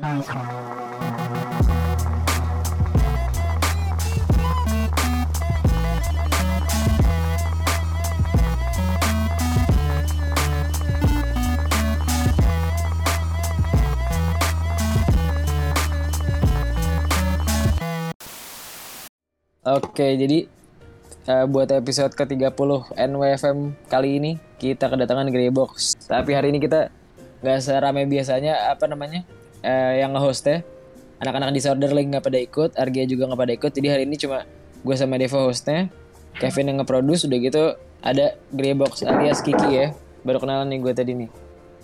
Oke, jadi uh, buat episode ke-30 NWFM kali ini kita kedatangan Greybox. Tapi hari ini kita nggak seramai biasanya apa namanya uh, yang nge-hostnya. Anak-anak disorder lagi nggak pada ikut, Argia juga nggak pada ikut. Jadi hari ini cuma gue sama Devo hostnya, Kevin yang nge-produce, udah gitu ada Greybox alias Kiki ya. Baru kenalan nih gue tadi nih.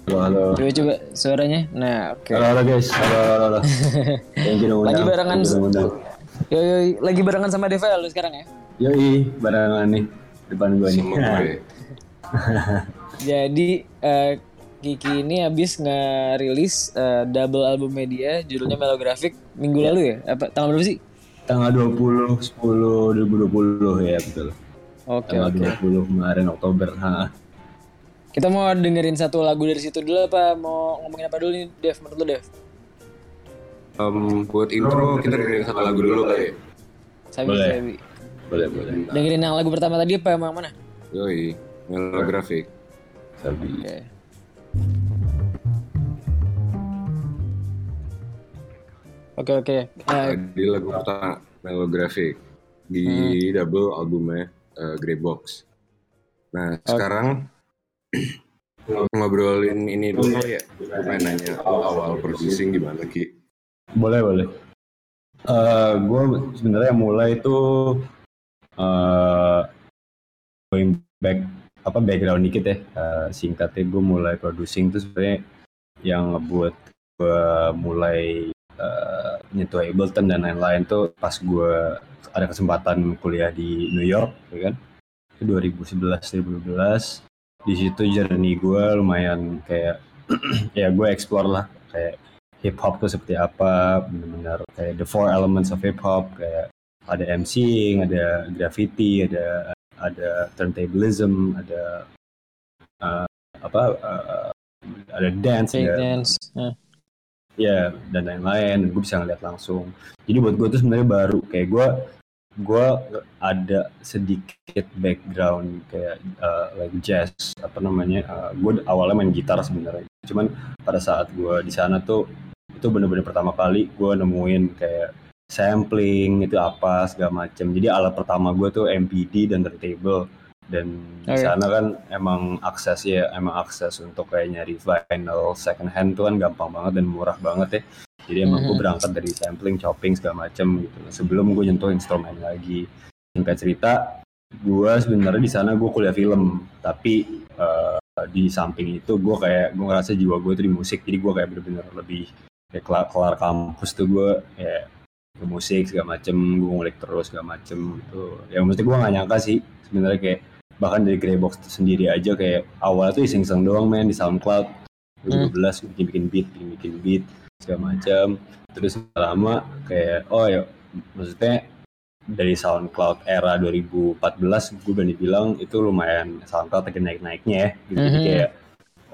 Halo, halo. Coba coba suaranya. Nah, oke. Halo, halo guys. Halo, halo, halo. Thank you udah Lagi barengan. Yo, yo, lagi barengan sama Deva lu sekarang ya? Yoi, barengan nih depan gua nih. Gue. Jadi eh, Kiki ini habis ngerilis eh, double album media judulnya Melographic minggu lalu ya? Apa tanggal berapa sih? Tanggal 20 10 2020 ya betul. Oke Tanggal oke. 20 kemarin Oktober. Ha. Kita mau dengerin satu lagu dari situ dulu apa mau ngomongin apa dulu nih Dev? Menurut lu Dev? Em, buat intro kita dengerin satu lagu dulu kali ya. Sabi Boleh. Sabi. Boleh, boleh. Dengerin yang lagu pertama tadi apa yang mana? Yoi, melographic. Sabi. Oke. Oke oke. Eh, Di lagu pertama melographic di double albumnya eh, Grey Box. Nah sekarang ngobrolin ini dulu kali ya. Gue nanya awal producing gimana Ki? Boleh, boleh. Eh gue sebenarnya mulai itu eh going back apa background dikit ya. Eh, singkatnya gue mulai producing tuh sebenarnya yang ngebuat gue mulai eh, nyentuh Ableton dan lain-lain tuh pas gue ada kesempatan kuliah di New York, ya kan? Itu 2011 2012 di situ journey gue lumayan kayak ya gue explore lah kayak hip hop tuh seperti apa benar-benar kayak the four elements of hip hop kayak ada MCing, ada graffiti, ada ada turntablism, ada uh, apa uh, ada dance, ada dance. Nah, ya dan lain-lain gue bisa ngeliat langsung jadi buat gue tuh sebenarnya baru kayak gue gue ada sedikit background kayak uh, like jazz apa namanya uh, gue awalnya main gitar sebenarnya cuman pada saat gue di sana tuh itu bener-bener pertama kali gue nemuin kayak sampling itu apa segala macem. Jadi alat pertama gue tuh MPD dan turntable. Dan di Oke. sana kan emang akses ya emang akses untuk kayak nyari vinyl second hand tuh kan gampang banget dan murah banget ya. Jadi emang gue Mhm. berangkat dari sampling chopping segala macem gitu. Sebelum gue nyentuh instrumen lagi. Singkat cerita gue sebenarnya di sana gue kuliah film. Tapi eh, di samping itu gue kayak gue ngerasa jiwa gue tuh di musik. Jadi gue kayak bener-bener lebih kayak kelar, kelar kampus tuh gue kayak ke musik segala macem gue ngulik terus segala macem gitu. Ya mesti gue gak nyangka sih sebenarnya kayak bahkan dari Greybox sendiri aja kayak awalnya tuh iseng-iseng doang main di SoundCloud. 2012 gue bikin bikin beat bikin bikin beat segala macam terus lama kayak oh ya maksudnya dari SoundCloud era 2014 gue berani bilang itu lumayan SoundCloud lagi naik-naiknya ya. Gitu Jadi Mhm. kayak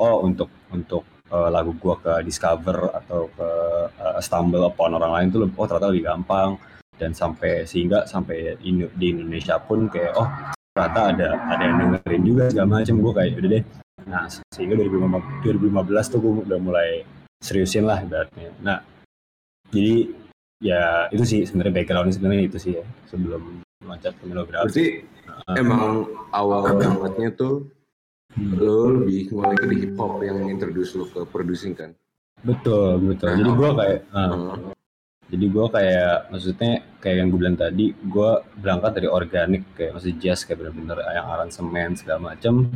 oh untuk untuk eh, lagu gue ke discover atau ke eh, stumble upon orang lain tuh oh ternyata lebih gampang. Dan sampai sehingga sampai di di Indonesia pun kayak oh ternyata ada ada yang dengerin juga segala macam gue kayak udah deh. Nah sehingga 2015, 2015 tuh gue udah mulai seriusin lah ibaratnya. Nah jadi ya itu sih sebenarnya backgroundnya sebenarnya itu sih ya sebelum loncat ke melografi Berarti emang awal bangetnya tuh lo lebih ngulik di hip hop yang introduce lo ke producing kan? betul betul. Jadi gue kayak ah, Hmm. jadi gue kayak maksudnya kayak yang gue bilang tadi gue berangkat dari organik kayak maksud jazz kayak bener-bener yang aransemen segala macem.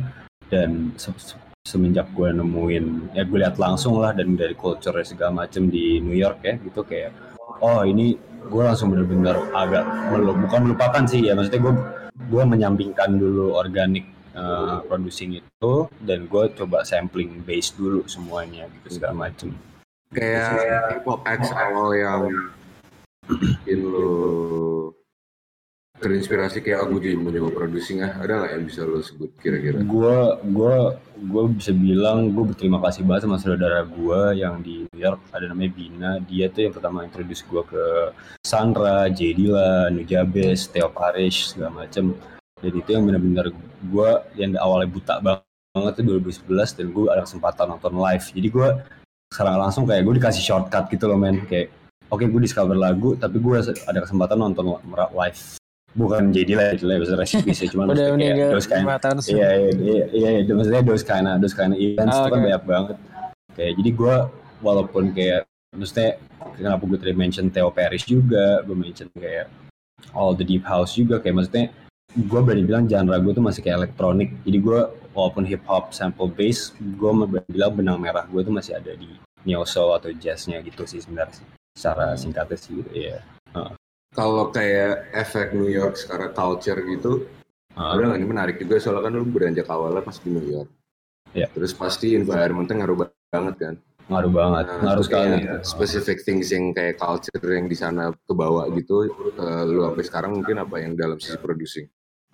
Dan se- se- semenjak gue nemuin ya gue lihat langsung lah dan dari culture segala macem di New York ya gitu kayak oh ini gue langsung bener-bener agak melu bukan melupakan sih ya maksudnya gue gue menyampingkan dulu organik eh, producing itu dan gue coba sampling bass dulu semuanya gitu segala macem. Kayak hip hop X awal yang bikin lo terinspirasi kayak aku jadi mau coba producing ah ada nggak yang bisa lo sebut kira-kira. Gue gue gue bisa bilang gue berterima kasih banget sama saudara gue yang di New York ada namanya Bina. Dia tuh yang pertama introduce gue ke Sandra, Jedila, Nujabes, Theo Parish segala macem dan itu yang benar-benar gue yang awalnya buta banget tuh 2011 dan gue ada kesempatan nonton live. Jadi gue sekarang langsung kayak gue dikasih shortcut gitu loh men. Kayak oke okay, gue discover lagu tapi gue ada kesempatan nonton live. Bukan jadi lah jadi lah besar bisa cuma udah kayak those kind iya iya iya iya iya maksudnya those kind of those kind of events oh, itu kan banyak banget. Kayak jadi gue walaupun kayak maksudnya kenapa gue tadi mention Theo Paris juga gue mention kayak all the deep house juga kayak maksudnya gue berani bilang genre gue tuh masih kayak elektronik jadi gue walaupun hip hop sample bass gue berani bilang benang merah gue tuh masih ada di neo soul atau jazznya gitu sih sebenarnya secara hmm. singkatnya sih gitu ya uh kalau kayak efek New York sekarang culture gitu, uh. udah ini menarik juga soalnya kan lu beranjak awalnya pas di New York. Yeah. Terus pasti environmentnya ngaruh banget kan. Ngaruh banget, nah, ngaruh sekali. Specific things yang kayak culture yang di sana kebawa gitu, uh, lu sampai sekarang mungkin apa yang dalam sisi producing?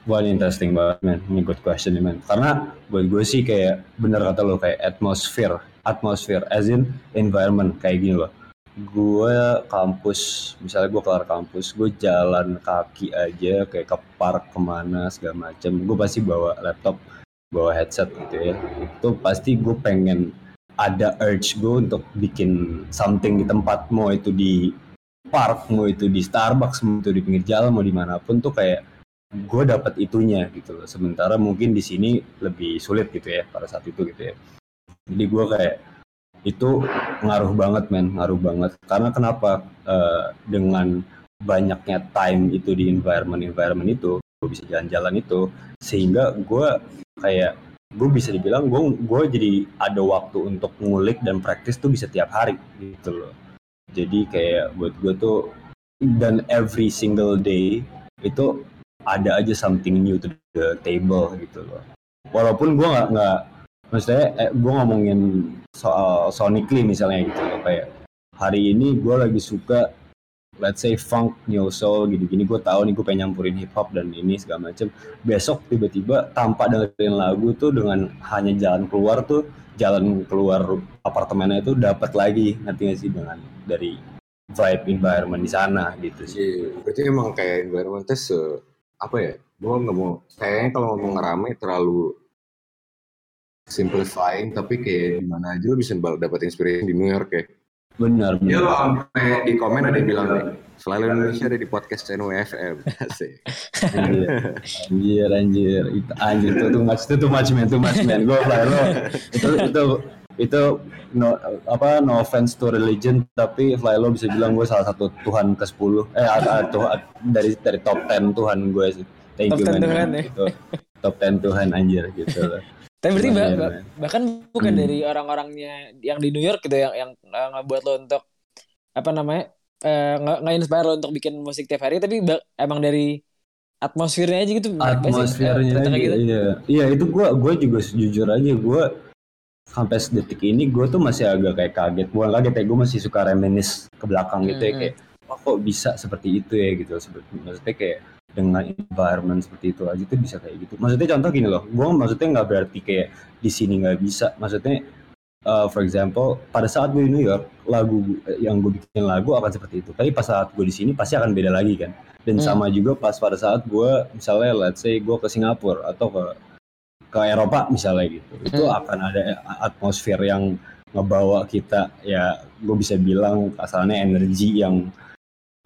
Wah ini interesting banget man, ini good question man. Karena buat gue sih kayak bener kata lo kayak atmosphere, atmosphere as in environment kayak gini loh. Gue kampus misalnya gue kelar kampus gue jalan kaki aja kayak ke park ke mana segala macam gue pasti bawa laptop bawa headset gitu ya. Itu pasti gue pengen ada urge gue untuk bikin something di tempat mau itu di park mau itu di Starbucks mau itu di pinggir jalan mau di mana pun tuh kayak gue dapat itunya gitu loh. Sementara mungkin di sini lebih sulit gitu ya pada saat itu gitu ya. Jadi gue kayak itu ngaruh banget men. Ngaruh banget. Karena kenapa uh, dengan banyaknya time itu di environment environment itu gue bisa jalan-jalan itu sehingga gue kayak gue bisa dibilang gue gue jadi ada waktu untuk ngulik dan praktis tuh bisa tiap hari gitu loh. Jadi kayak buat gue tuh dan every single day itu ada aja something new to the table gitu loh. Walaupun gue nggak nggak maksudnya eh, gue ngomongin soal sonically misalnya gitu loh kayak hari ini gue lagi suka let's say funk neo soul gini-gini. Gue tahu nih gue pengen nyampurin hip hop dan ini segala macem. Besok tiba-tiba tanpa dengerin lagu tuh dengan hanya jalan keluar tuh jalan keluar apartemennya itu dapat lagi nanti sih? Dengan dari vibe environment di sana gitu sih. Iya, berarti emang kayak environmentnya se apa ya? Gue nggak mau kayaknya kalau ngomong rame terlalu simplifying tapi kayak di mana aja lo bisa dapat inspirasi di New York ya. Benar. Ya lo sampai di komen ada yang bilang nih, selalu Indonesia ada di podcast NWFM. Asik. anjir, anjir, itu anjir itu tuh much, itu tuh much man, tuh much man. Gue lo itu itu itu no apa no offense to religion tapi Flylo bisa bilang gue salah satu Tuhan ke 10 eh atau dari dari top 10 Tuhan gue sih. Thank top you man. Tuhan, ya. Top 10 Tuhan anjir gitu loh. Tapi berarti bah, bah, bahkan bukan hmm. dari orang-orangnya yang di New York gitu yang yang ngebuat lo untuk apa namanya uh, nggak inspire lo untuk bikin musik tiap hari tapi emang dari atmosfernya aja gitu atmosfernya aja gitu. iya iya itu gue gue juga jujur aja gue sampai detik ini gue tuh masih agak kayak kaget bukan kaget ya gue masih suka reminis ke belakang gitu ya kayak oh, kok bisa seperti itu ya gitu maksudnya kayak dengan environment seperti itu aja tuh bisa kayak gitu. Maksudnya contoh gini loh, gue maksudnya nggak berarti kayak di sini nggak bisa. Maksudnya, uh, for example, pada saat gue di New York, lagu yang gue bikin lagu akan seperti itu. Tapi pas saat gue di sini pasti akan beda lagi kan. Dan hmm. sama juga pas pada saat gue misalnya let's say gue ke Singapura atau ke ke Eropa misalnya gitu, hmm. itu akan ada atmosfer yang ngebawa kita ya gue bisa bilang asalnya energi yang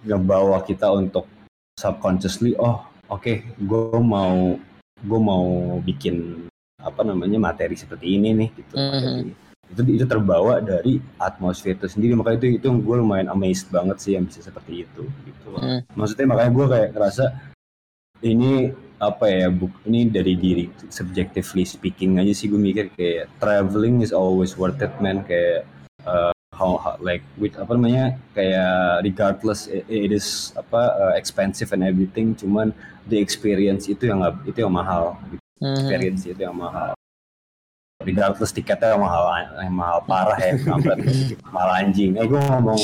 ngebawa kita untuk subconsciously oh oke okay, gue mau gue mau bikin apa namanya materi seperti ini nih gitu mm -hmm. itu itu terbawa dari atmosfer itu sendiri makanya itu itu gue lumayan amazed banget sih yang bisa seperti itu gitu mm. maksudnya makanya gue kayak ngerasa ini apa ya buk ini dari diri subjectively speaking aja sih gue mikir kayak traveling is always worth it man kayak uh, how, how like with apa namanya kayak regardless it, it is apa uh, expensive and everything cuman the experience itu yang itu yang mahal gitu. mm-hmm. experience itu yang mahal regardless tiketnya mahal eh, mahal parah ya kampret mahal anjing. Eh gue ngomong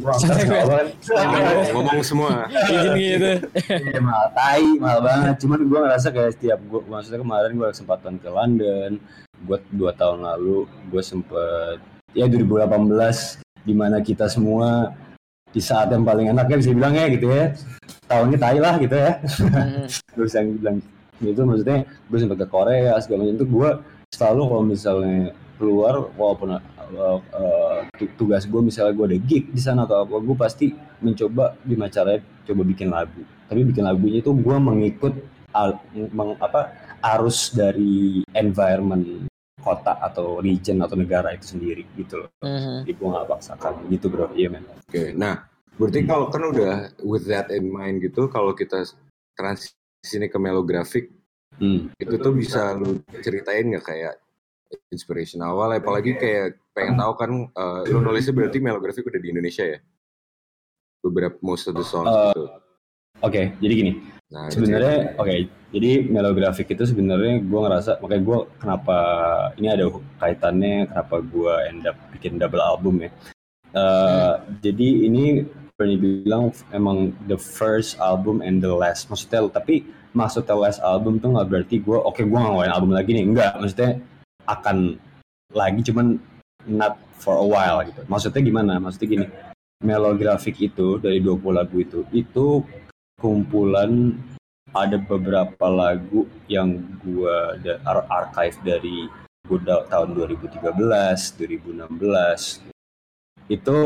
gue angkat kan? Ngomong, ngomong semua. Izin gitu Iya, mahal tai mahal banget. Cuman gue ngerasa kayak setiap gue maksudnya kemarin gue ada kesempatan ke London gue dua tahun lalu gue sempet ya 2018 di mana kita semua di saat yang paling enaknya bisa bilang ya gitu ya. Tahunnya tai lah gitu ya. Hmm. terus yang bilang gitu maksudnya gue sempat ke Korea segala macam. Itu gue selalu kalau misalnya keluar walaupun uh, uh, tu- tugas gue misalnya gue ada gig di sana atau apa gue pasti mencoba gimana caranya coba bikin lagu. Tapi bikin lagunya itu gue mengikut al- meng- apa arus dari environment kota atau region atau negara itu sendiri gitu loh. Mhm. jadi gue gak paksakan gitu bro. Iya men. Oke nah berarti kalau kan udah with that in mind gitu kalau kita transisi ke melographic hmm. itu tuh bisa lu ceritain nggak kayak inspiration awal? Apalagi kayak pengen tahu kan eh, lu nulisnya berarti melographic udah di Indonesia ya? Beberapa most of the songs Eh, gitu. oke jadi gini. Nah sebenarnya oke jadi melographic itu sebenarnya gue ngerasa makanya gue kenapa ini ada kaitannya kenapa gue end up bikin double album ya. Eh, jadi ini Bernie bilang emang the first album and the last. Maksudnya tapi the last album tuh nggak berarti gue oke gue nggak ngeluarin album lagi nih. Enggak maksudnya akan lagi cuman not for a while gitu. Maksudnya gimana? Maksudnya gini melographic itu dari 20 lagu itu itu kumpulan ada beberapa lagu yang gua da- ar- archive dari gua tahun 2013, 2016 itu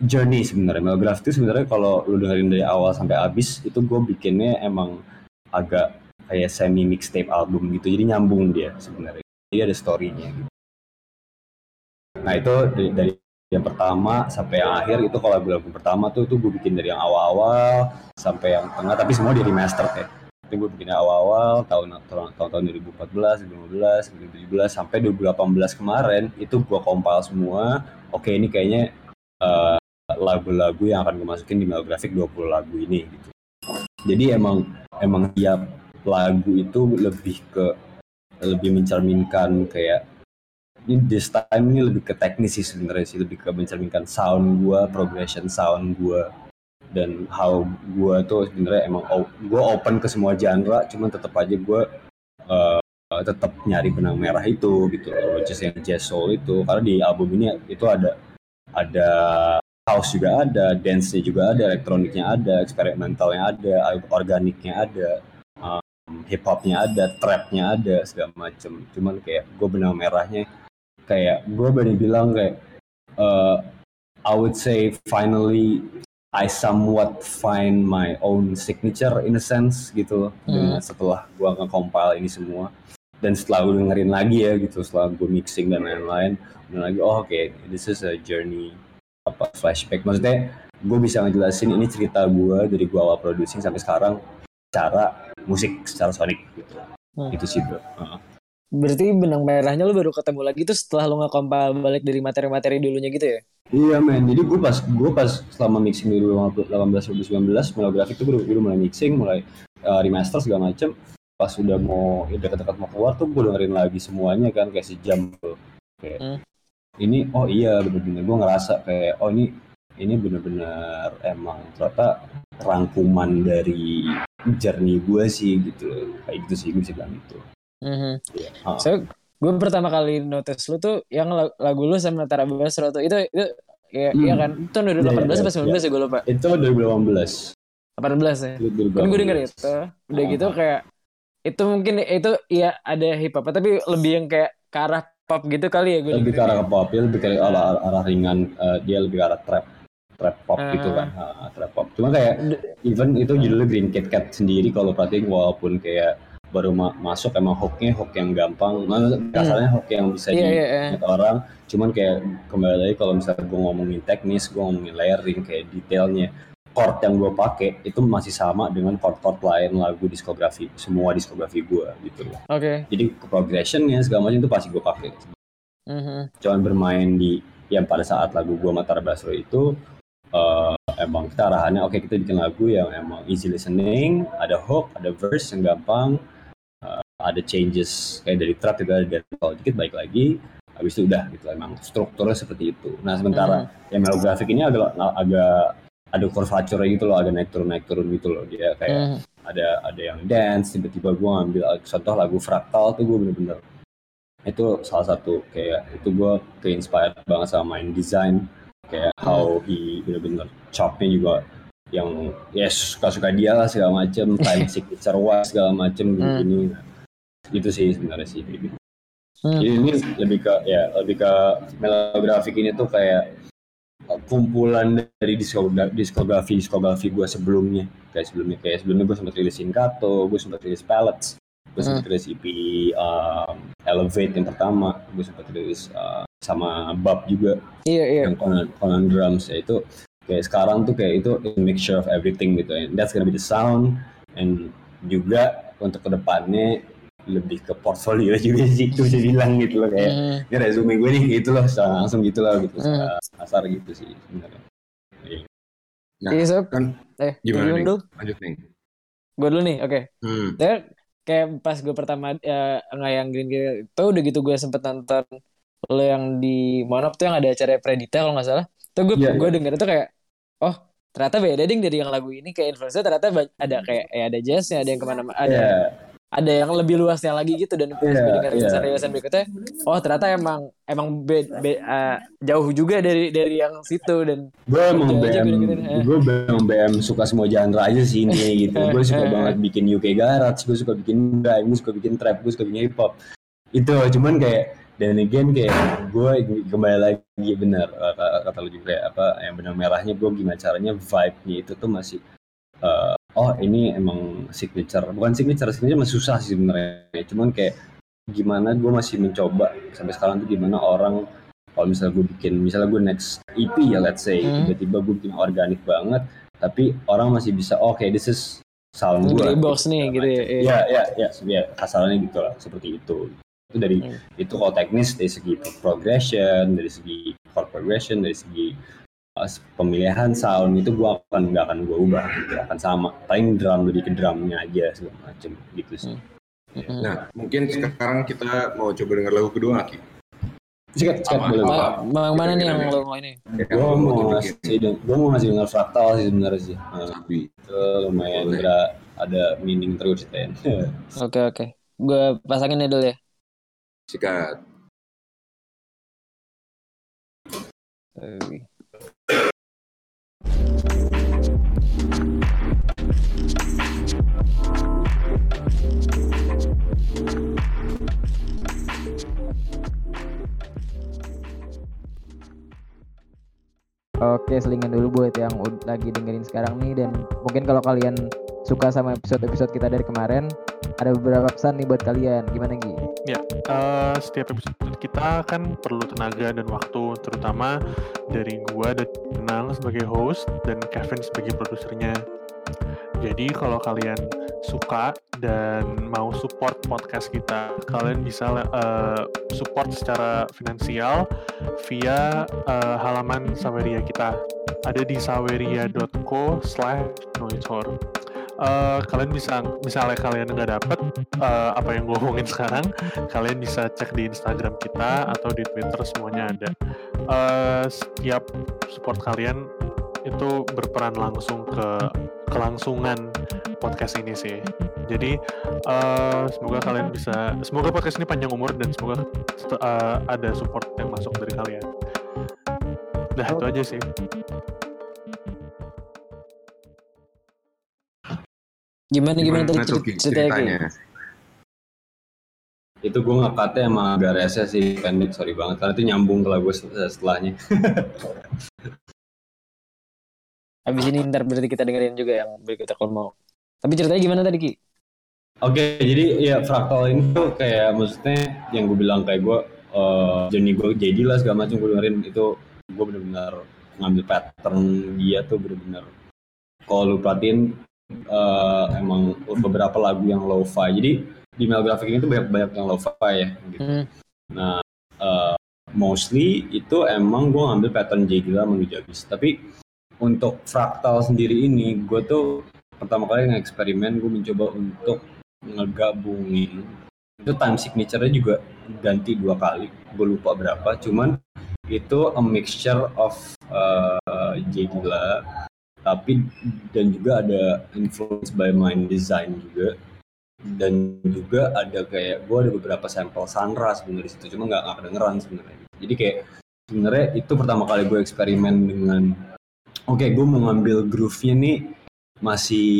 journey sebenarnya. Melograph itu sebenarnya kalau lu dengerin dari awal sampai habis itu gue bikinnya emang agak kayak semi mixtape album gitu. Jadi nyambung dia sebenarnya. Jadi ada story-nya gitu. nah itu dari, yang pertama sampai yang akhir itu kalau lagu-lagu pertama tuh itu gue bikin dari yang awal-awal sampai yang tengah. Tapi semua di remaster ya. Tapi gue bikin awal-awal tahun tahun tahun, tahun 2014 2015 2017 sampai 2018 kemarin itu gue compile semua. Oke ini kayaknya eh, lagu-lagu yang akan gue masukin di melographic 20 lagu ini gitu jadi emang emang tiap lagu itu lebih ke lebih mencerminkan kayak ini this time ini lebih ke teknis sih sebenarnya sih lebih ke mencerminkan sound gua progression sound gua dan how gua tuh sebenarnya emang gua open ke semua genre cuman tetap aja gua eh, tetap nyari benang merah itu gitu loh is yang jazz soul itu. Karena di album ini itu ada ada house juga ada dance-nya juga ada elektroniknya ada eksperimentalnya ada organiknya ada hip hopnya ada, trapnya ada, segala macem. Cuman kayak gue benang merahnya kayak gue berani bilang kayak uh, I would say finally I somewhat find my own signature in a sense gitu. Dengan setelah gue nge-compile ini semua dan setelah gue dengerin lagi ya gitu setelah gue mixing dan lain-lain dan lagi oh oke this is a journey apa flashback maksudnya gue bisa ngejelasin ini cerita gue dari gue awal producing sampai sekarang cara musik secara sonik gitu. Hmm. Itu sih bro. Heeh. Berarti benang merahnya lu baru ketemu lagi tuh setelah lu nge-compile balik dari materi-materi dulunya gitu ya? Iya men, jadi gue pas gue pas selama mixing di 2018 2019 melographic itu gue udah- gue udah mulai mixing, mulai uh, remaster segala macem. Pas udah mau ya dekat-dekat mau keluar tuh gue dengerin lagi semuanya kan kayak sejam tuh. Kayak Hmm. Ini oh iya bener-bener gue ngerasa kayak oh ini ini bener-bener emang ternyata rangkuman dari journey gue sih gitu kayak gitu sih gue bisa bilang gitu. Mhm. Ah. So, gue pertama kali notice lu tuh yang lag- lagu lu sama Tara Basro tuh itu itu ya, Hmm. iya kan? Itu tahun 2018 Iya, iya, apa iya. 19 ya gue lupa. Itu 2018. 18 ya. Itu Kan gue 2018. denger itu. Udah Ah. gitu kayak itu mungkin itu ya ada hip hop tapi lebih yang kayak ke arah pop gitu kali ya gue lebih ke arah ke pop ya lebih ke arah, arah, arah ringan eh, dia lebih ke arah trap trap pop Ah. gitu kan. Ah, trap pop. Cuma kayak even itu judulnya Green Kit Kat sendiri kalau perhatiin walaupun kayak baru ma- masuk emang hooknya hook yang gampang. Maksudnya kasarnya hook yang bisa di iya, iya. ingat orang. Cuman kayak kembali lagi kalau misalnya gue ngomongin teknis gue ngomongin layering kayak detailnya chord yang gue pakai itu masih sama dengan chord-chord lain lagu diskografi semua diskografi gue gitu loh Oke. jadi progressionnya segala macam itu pasti gue pakai Mhm. cuman bermain di yang pada saat lagu gua Mata Basro itu eh, emang kita arahannya oke kita bikin lagu yang emang easy listening ada hook ada verse yang gampang eh, ada changes kayak dari trap ada dari dikit baik lagi habis itu udah gitu emang strukturnya seperti itu nah sementara Hmm. yang melographic ini agak agak ada curvature gitu loh agak naik turun naik turun gitu loh dia kayak Hmm. ada ada yang dance tiba-tiba gue ngambil contoh lagu fractal tuh gue bener-bener itu salah satu kayak itu gue ke inspired banget sama main design kayak how he bener-bener chopnya juga yang ya suka-suka dia lah segala macem time signature wise segala macem gini-gini gitu sih sebenarnya sih kayak gitu. Hmm. Jadi ini lebih ke ya lebih ke melografik ini tuh kayak kumpulan dari diskogra- diskografi diskografi gue sebelumnya. Kayak sebelumnya kayak sebelumnya gue sempat rilis Inkato gue sempat rilis Pallets gue sempat rilis EP um, Elevate yang pertama gue sempat rilis uh, sama Bab juga. Iya iya. yang Conan, Conan Drums ya itu. Kayak sekarang tuh kayak itu a mixture of everything gitu. And that's gonna be the sound. And juga untuk ke depannya lebih ke portfolio juga sih itu bisa bilang gitu loh kayak Hmm. ini resume gue nih gitu loh secara langsung gitu loh gitu Hmm. secara kasar gitu sih sebenarnya Iya. Nah, Iya sob. kan Eh gimana nih? dulu? Lanjut nih. Gue dulu nih. Oke. Hmm. Saya kayak pas gue pertama ya, nggak yang green green itu udah gitu gue sempet nonton lo yang di Monop tuh yang ada acara Predita kalau nggak salah. Tuh gue Iya, gue denger itu kayak oh ternyata beda ding dari yang lagu ini kayak influencer ternyata ada kayak ya ada jazznya ada yang ke mana ada Iya. Ada yang lebih luasnya lagi gitu dan pas Iya, gue denger iya. rilis berikutnya. Oh ternyata emang emang be- be- uh, jauh juga dari dari yang situ dan gue emang BM gue emang BM suka semua genre aja sih ini gitu. Gue suka banget bikin UK garage gue suka bikin grime gue suka bikin trap gue suka bikin hip hop itu cuman kayak dan again kayak gue kembali lagi benar kata, kata lu juga apa yang benar merahnya gue gimana caranya vibe-nya itu tuh masih eh, oh ini emang signature bukan signature signature masih susah sih sebenarnya cuman kayak gimana gue masih mencoba sampai sekarang tuh gimana orang kalau misalnya gue bikin misalnya gue next EP ya let's say Hmm. tiba-tiba gue bikin organik banget tapi orang masih bisa oh, oke this is sound gue box nih gitu ya, iya. ya ya ya ya kasarnya gitu lah seperti itu itu dari Hmm. itu kalau teknis dari segi progression dari segi chord progression dari segi pemilihan sound itu gue akan nggak akan gue ubah gitu akan sama paling drum lebih ke drumnya aja segala macem gitu sih Hmm. Nah, mungkin sekarang kita mau coba dengar lagu kedua Ki? sikat sikat Apa- boleh Bang mana nih yang lo mau ini? Ya, gue mau bikin gue mau ngasih dengar fraktal sih sebenarnya sih Nah, Sabi. itu lumayan ada ada meaning terus ceritain Oke oke. Gue pasangin ya dulu ya. Sikat. Oke, selingan dulu buat yang lagi dengerin sekarang nih dan mungkin kalau kalian suka sama episode-episode kita dari kemarin, ada beberapa pesan nih buat kalian. Gimana Gi? Eh, setiap episode kita kan perlu tenaga dan waktu terutama dari gua dan Nang sebagai host dan Kevin sebagai produsernya. Jadi kalau kalian suka dan mau support podcast kita, kalian bisa eh, support secara finansial via eh, halaman Saweria kita. Ada di saweria.co slash noitor. Eh, kalian bisa misalnya kalian nggak dapet eh, apa yang gue omongin sekarang kalian bisa cek di Instagram kita atau di Twitter semuanya ada. Eh, setiap support kalian itu berperan langsung ke kelangsungan podcast ini sih. Jadi eh, semoga kalian bisa, semoga podcast ini panjang umur dan semoga eh, ada support yang masuk dari kalian. Nah itu aja sih. Gimana gimana, tadi Gimana Ki, ceritanya ceritanya? itu gue ngekatnya emang agak rese sih pendek sorry banget karena itu nyambung ke lagu set- setelahnya Abis ini ntar berarti kita dengerin juga yang berikutnya kalau mau. Tapi ceritanya gimana tadi Ki? Oke, jadi ya fraktal ini tuh kayak maksudnya yang gue bilang kayak gue uh, journey gue jadi lah segala macam gue dengerin itu gue bener-bener ngambil pattern dia tuh bener-bener kalau lu perhatiin uh, emang beberapa lagu yang lo-fi. Jadi di Mel Graphic ini tuh banyak banyak yang lo-fi ya. Gitu. Hmm. Nah, uh, mostly itu emang gue ngambil pattern J Gila menuju habis. Tapi untuk fraktal sendiri ini, gue tuh pertama kali nge-eksperimen gue mencoba untuk ngegabungin itu time signature-nya juga ganti dua kali gue lupa berapa cuman itu a mixture of uh, J Dilla tapi dan juga ada influence by mind design juga. Dan juga ada kayak gue ada beberapa sampel Sandra sebenarnya di situ cuma nggak nggak kedengeran sebenarnya. Jadi kayak sebenarnya itu pertama kali gue eksperimen dengan oke gue mau ngambil groove-nya nih masih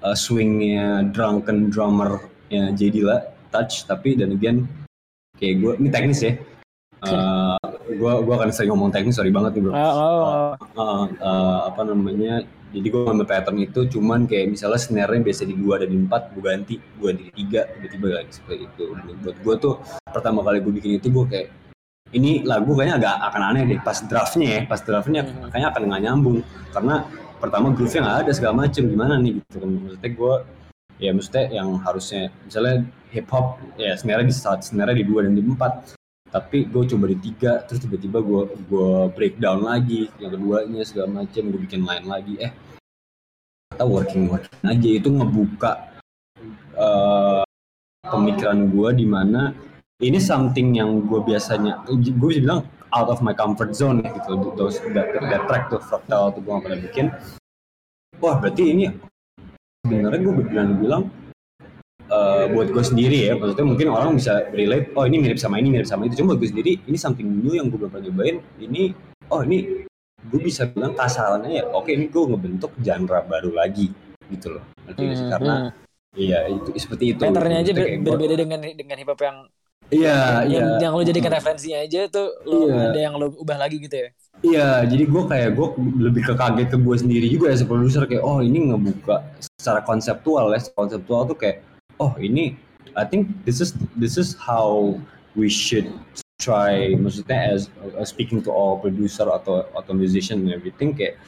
uh, swingnya drunken drummer ya Dilla touch tapi dan again kayak gue ini teknis ya. Uh, gue gue akan sering ngomong teknis sorry banget nih bro Oh, oh, oh. uh, uh, apa namanya jadi gue ngambil pattern itu cuman kayak misalnya snare-nya biasa di dua dan di empat gue ganti gue ganti di tiga tiba-tiba lagi seperti itu Dan buat gue tuh pertama kali gue bikin itu gue kayak ini lagu kayaknya agak akan aneh deh pas draftnya ya pas draftnya Mhm. kayaknya akan nggak nyambung karena pertama groove-nya nggak ada segala macem gimana nih gitu kan maksudnya gue ya maksudnya yang harusnya misalnya hip hop ya snare di saat snare di dua dan di empat tapi gue coba di tiga terus tiba-tiba gue gue breakdown lagi yang keduanya segala macam gue bikin lain lagi. Eh kita working working aja. Itu ngebuka eh, pemikiran gue di mana ini something yang gue biasanya gue bisa bilang out of my comfort zone ya gitu. Those that, that track tuh fractal tuh gue gak pernah bikin. Wah berarti ini sebenarnya gue bilang bilang eh, buat gue sendiri ya maksudnya mungkin orang bisa relate oh ini mirip sama ini mirip sama itu cuma buat gue sendiri ini something new yang gue belum pernah nyobain ini oh ini gue bisa bilang kasarannya ya oke ini gue ngebentuk genre baru lagi gitu loh Ngerti nggak sih? Hmm, karena hmm. iya itu seperti itu Patternnya aja ber- berbeda dengan dengan hip hop yang iya iya yang, yang lo jadikan referensinya aja tuh lo Iya. ada yang lo ubah lagi gitu ya. Iya, jadi gue kayak gue lebih ke kaget ke gue sendiri juga ya sebagai produser kayak oh ini ngebuka secara konseptual ya, secara konseptual tuh kayak oh ini I think this is this is how we should try maksudnya as, as speaking to all producer atau atau musician and everything kayak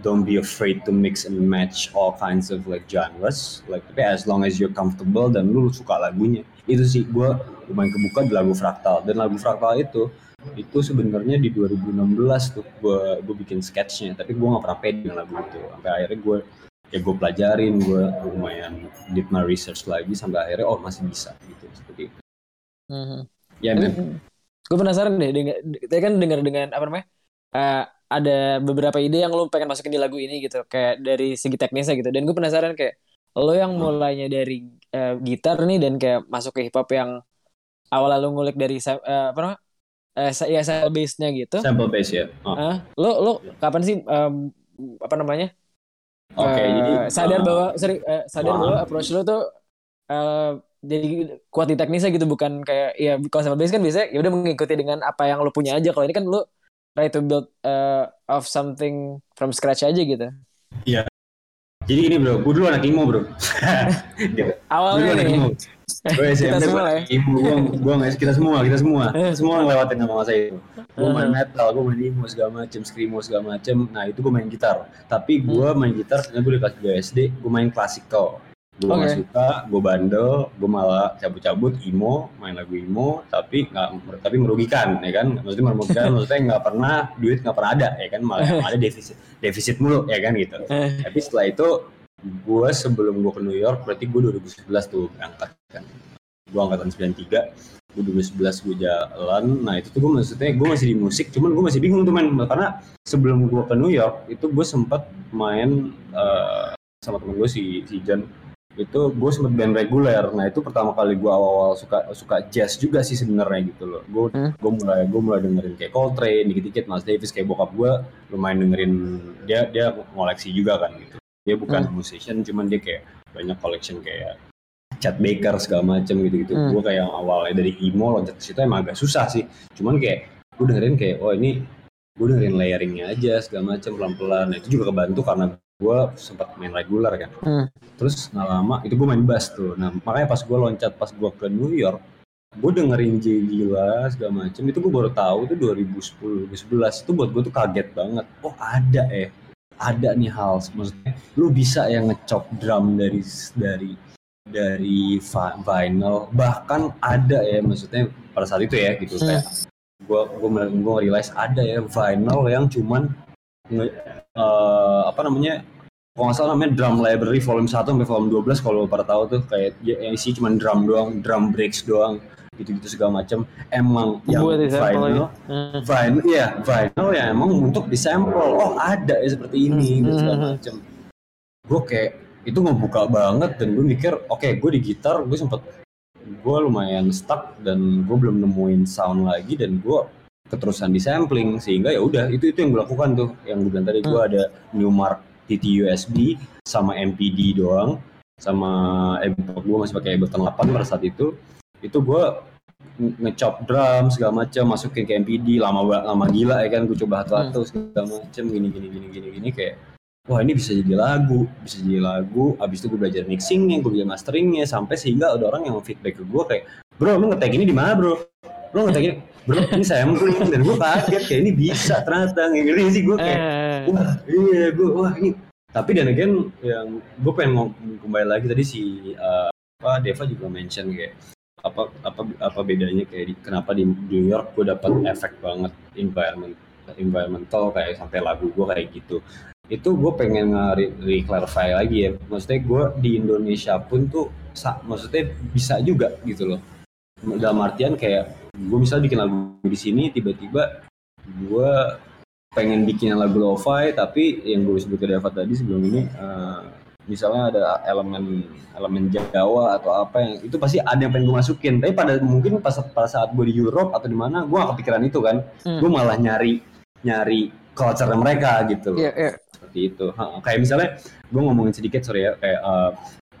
don't be afraid to mix and match all kinds of like genres. Like tapi as long as you're comfortable dan lu suka lagunya. Itu sih gue lumayan kebuka di lagu Fractal dan lagu Fractal itu itu sebenarnya di 2016 tuh gue gue bikin sketchnya. Tapi gue nggak pernah pede dengan lagu itu. Sampai akhirnya gue ya gue pelajarin gue lumayan did my research lagi sampai akhirnya oh masih bisa gitu seperti itu Mhm. ya Tapi men gue penasaran deh, denger, tadi kan dengar dengan apa namanya? eh, ada beberapa ide yang lo pengen masukin di lagu ini gitu, kayak dari segi teknisnya gitu. Dan gue penasaran kayak lo yang mulainya dari eh, gitar nih dan kayak masuk ke hip hop yang awal lo ngulik dari eh, apa namanya? Eh, sa- ya sample bass-nya gitu. sample bass ya oh. Ah, lo lo kapan sih em, apa namanya? Oke eh, jadi sadar uh, bahwa sorry, eh, sadar Ah. bahwa approach lo tuh eh, jadi kuat di teknisnya gitu bukan kayak ya kalau sama bass kan biasanya ya udah mengikuti dengan apa yang lo punya aja. Kalau ini kan lo try to build eh, of something from scratch aja gitu. Jadi ini bro gue dulu anak imo bro. Gue awalnya anak nih. Imo gue SMP Kita semua anak imo gue gue nggak kita semua kita semua. Semua. Ngelewatin nama masa itu. Gue main Uh-huh. metal gue main emo segala macem screamo segala macem. Nah itu gue main gitar. Tapi gue main gitar sebenarnya gue di kelas 2 SD gue main klasikal. Gue Oke. nggak suka gue bandel gue malah cabut-cabut emo main lagu emo tapi nggak tapi merugikan ya kan? Maksudnya merugikan maksudnya nggak pernah duit nggak pernah ada ya kan? Malah yang ada defisit defisit mulu ya kan gitu. Eh, tapi setelah itu gue sebelum gue ke New York berarti gue 2011 tuh berangkat kan. Gue angkatan 93 gue 2011 gue jalan. Nah itu tuh gue maksudnya gue masih di musik cuman gue masih bingung tuh main karena sebelum gue ke New York itu gue sempat main eh, sama temen gue si si Jan. Itu gue sempet band reguler. Nah itu pertama kali gue awal-awal suka suka jazz juga sih sebenarnya gitu loh. Gue Hmm. gue mulai gue mulai dengerin kayak Coltrane dikit-dikit Miles Davis kayak bokap gue lumayan dengerin. Dia dia ngoleksi juga kan gitu dia bukan musician cuman dia kayak banyak collection kayak Chet Baker segala macem gitu-gitu. Hmm. gue kayak yang awalnya dari emo loncat ke situ emang agak susah sih. Cuman kayak gue dengerin kayak oh ini gue dengerin layeringnya aja segala macem pelan-pelan. Nah, itu juga kebantu karena gue sempat main regular kan. Hmm. terus nggak lama itu gue main bass tuh. Nah makanya pas gue loncat pas gue ke New York gue dengerin J Gila segala macem itu gue baru tahu itu 2010 2011 itu buat gue tuh kaget banget. Oh ada ya ada nih hal maksudnya lu bisa ya ngecop drum dari dari dari vi- vinyl bahkan ada ya maksudnya pada saat itu ya gitu Hmm. kayak gue gue gue realize ada ya vinyl yang cuman eh, apa namanya kalau nggak salah namanya drum library volume 1 sampai volume 12 kalau pada tahu tuh kayak ya, yang isi cuma drum doang, drum breaks doang, gitu-gitu segala macam. Emang yang Buat vinyl, ya. Hmm. vinyl, iya vinyl ya emang untuk disampel. Oh ada ya seperti ini, gitu, segala Hmm. macam. Gue kayak itu ngebuka banget dan gue mikir, oke gue di gitar gue sempet gue lumayan stuck dan gue belum nemuin sound lagi dan gue keterusan di sampling sehingga ya udah itu itu yang gue lakukan tuh yang gue bilang tadi gue ada Newmark TT USB sama MPD doang sama Ableton gue masih pakai Ableton 8 pada saat itu itu gue nge- ngechop drum segala macam masukin ke MPD lama lama gila ya kan? Gue coba hatu-hatu segala macam gini gini gini gini gini kayak wah ini bisa jadi lagu bisa jadi lagu. Abis itu gue belajar mixingnya gue belajar masteringnya sampai sehingga ada orang yang feedback ke gue kayak bro lu ngetek ini di mana bro? Lu ngetek ini bro ini sampling. Dan gue kaget kayak ini bisa ternyata. Ngeri sih gue kayak Eh, wah iya gue wah ini. Tapi dan again yang gue pengen ngom- kembali lagi tadi si uh, apa Deva juga mention kayak apa apa apa bedanya kayak di, kenapa di New York gue dapat efek banget environment environmental kayak sampai lagu gue kayak gitu. Itu gue pengen nge-clarify lagi ya. Maksudnya gue di Indonesia pun tuh maksudnya bisa juga gitu loh. Dalam artian kayak gue misalnya bikin lagu di sini tiba-tiba gue pengen bikin lagu lo-fi tapi yang gue sebut ke Deva tadi sebelum ini eh, misalnya ada elemen elemen Jawa atau apa yang itu pasti ada yang pengen gue masukin tapi pada mungkin pas pada saat gue di Europe atau di mana gue gak kepikiran itu kan Hmm. gue malah nyari nyari culture mereka gitu loh Iya, iya. seperti itu Ha, kayak misalnya gue ngomongin sedikit sorry ya kayak eh,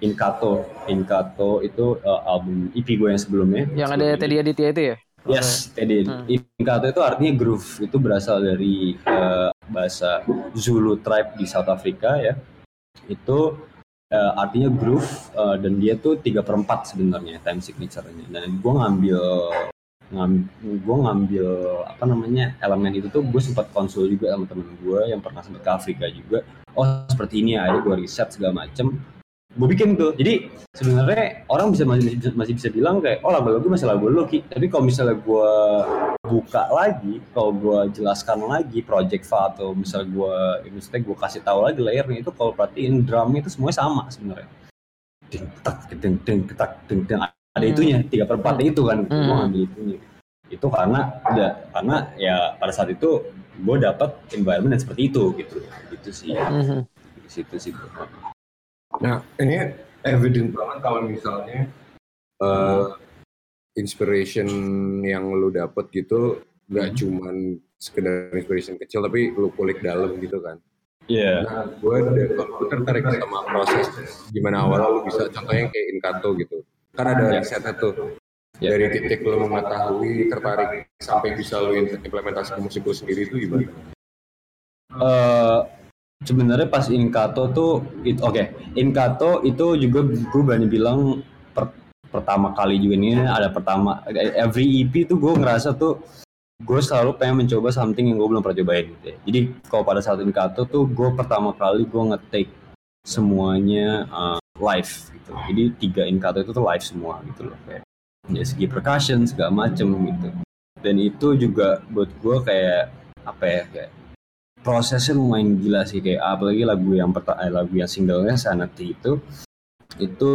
Inkato Inkato itu eh, album EP gue yang sebelumnya Yang ada Sebelum Teddy Aditya itu ya? Yes, Teddy. Hmm. Inkato itu artinya groove. Itu berasal dari eh, bahasa Zulu tribe di South Africa ya. Itu eh, artinya groove eh, dan dia tuh 3 per 4 sebenarnya time signature-nya. Dan gue ngambil ngam, gue ngambil apa namanya elemen itu tuh gue sempat konsul juga sama temen gue yang pernah sempat ke Afrika juga. Oh seperti ini ya, gue riset segala macem. Gue bikin tuh. Jadi sebenarnya orang bisa masih bisa- masih bisa bilang kayak oh lagu lagu masih lagu lu Ki. Tapi kalau misalnya gue buka lagi, kalau gue jelaskan lagi project file atau misalnya gue misalnya gue kasih tahu lagi layernya itu kalau perhatiin drumnya itu semuanya sama sebenarnya. Ding tak ding ding tak ding ding ada Hmm. itunya tiga per empat itu kan gue Hmm. ngambil itunya itu karena udah karena ya pada saat itu gue dapat environment yang seperti itu gitu itu sih Mhm. di situ sih. Nah, ini evident banget kalau misalnya eh, inspiration yang lu dapet gitu nggak Hmm. cuman sekedar inspiration kecil tapi lu kulik dalam gitu kan. Iya. Nah, gue gue tertarik sama proses gimana awal lu bisa contohnya kayak Inkato gitu. Kan ada risetnya tuh. Ya. Dari titik lu mengetahui tertarik sampai bisa lu implementasi ke musik lu sendiri itu gimana? eh sebenarnya pas Inkato tuh it- oke Inkato itu juga gue berani bilang per- pertama kali juga ini ada pertama every EP tuh gue ngerasa tuh gue selalu pengen mencoba something yang gue belum pernah cobain gitu ya. jadi kalau pada saat Inkato tuh gue pertama kali gue nge-take semuanya uh, live gitu jadi tiga Inkato itu tuh live semua gitu loh kayak dari segi percussion segala macem gitu dan itu juga buat gue kayak apa ya kayak prosesnya lumayan gila sih kayak apalagi lagu yang pertama lagu yang singlenya Sanity itu itu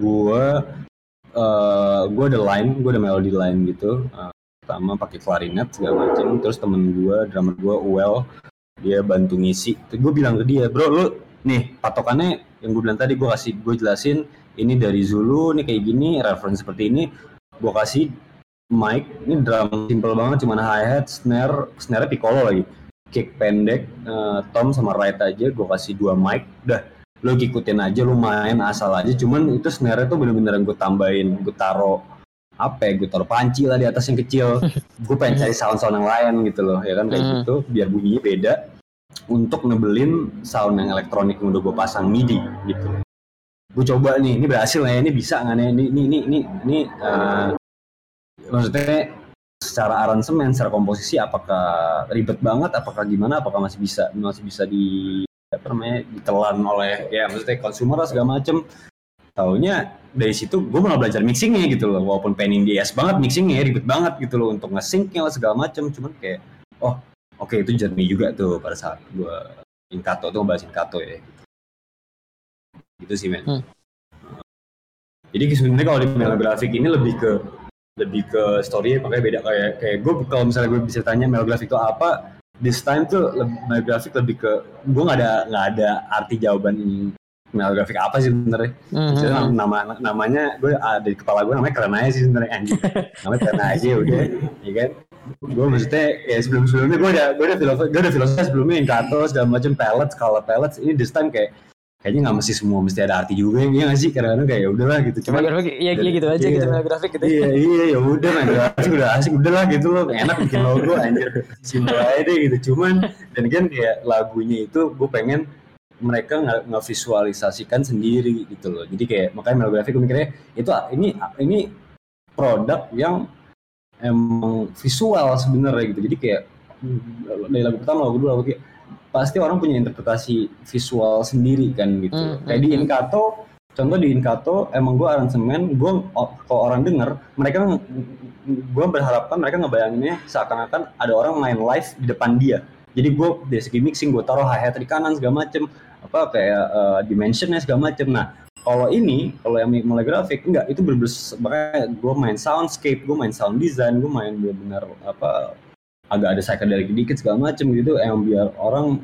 gua eh gua ada line gua ada melody line gitu Eh, pertama pakai klarinet segala macam terus temen gua drummer gua Uel dia bantu ngisi. Terus gue bilang ke dia bro lu nih patokannya yang gue bilang tadi gue kasih gue jelasin ini dari Zulu nih kayak gini reference seperti ini. Gue kasih mic ini drum simple banget cuman hi hat snare snare piccolo lagi kick pendek eh, tom sama right aja gue kasih dua mic udah lo ikutin aja lu main asal aja cuman itu snare tuh bener-bener gue tambahin gue taro apa ya gue taruh panci lah di atas yang kecil gue pengen cari sound-sound yang lain gitu loh ya kan kayak Hmm. gitu biar bunyinya beda untuk nebelin sound yang elektronik yang udah gue pasang MIDI gitu gue coba nih ini berhasil ya ini bisa nggak nih ini ini ini ini, ini eh, maksudnya secara aransemen, secara komposisi apakah ribet banget, apakah gimana, apakah masih bisa masih bisa di apa namanya ditelan oleh ya maksudnya konsumer segala macem. Taunya dari situ gue malah belajar mixingnya gitu loh, walaupun pengen di es banget mixingnya ribet banget gitu loh untuk nge-syncnya lah segala macem, cuman kayak oh oke itu journey juga tuh pada saat gue Inkato tuh ngebahas Inkato ya. gitu sih men Hmm. jadi sebenarnya kalau di Melo Graphic ini lebih ke lebih ke story makanya beda kayak kayak gue kalau misalnya gue bisa tanya Melo Graphic itu apa this time tuh lebih, Melo Graphic lebih ke gue nggak ada nggak ada arti jawaban Melo Graphic apa sih sebenarnya Jadi hmm, nama namanya gue ada di kepala gue namanya keren aja sih sebenarnya anjing. namanya keren aja udah, ya kan. Gue maksudnya ya sebelum sebelumnya gue udah gue udah filosofi gue udah filosofi sebelumnya Inkato segala macam pellets kalau pellets ini this time kayak kayaknya nggak mesti semua mesti ada arti juga ya nggak sih? Kadang-kadang kayak ya udahlah gitu Cuma grafik iya iya gitu aja Iya. gitu grafik gitu. iya iya ya udah main grafik udah asik udah lah gitu loh. Enak bikin logo anjir. Simpel aja deh gitu. Cuman dan kan kayak lagunya itu gue pengen mereka nggak ngevisualisasikan sendiri gitu loh. Jadi kayak makanya Mel Graphic gue mikirnya itu ini ini produk yang emang visual sebenarnya gitu. Jadi kayak dari lagu pertama lagu kedua lagu ketiga pasti orang punya interpretasi visual sendiri kan gitu. Hmm, kayak di hmm, hmm. Inkato contoh di Inkato emang gue aransemen gue kalau orang denger mereka gue berharapkan mereka ngebayanginnya seakan-akan ada orang main live di depan dia. Jadi gue dari segi mixing gue taruh hi hat di kanan segala macem apa kayak eh, dimensionnya segala macem. Nah kalau ini kalau yang mulai grafik enggak itu bener makanya gue main soundscape gue main sound design gue main bener-bener apa agak ada psychedelic dikit segala macem gitu yang biar orang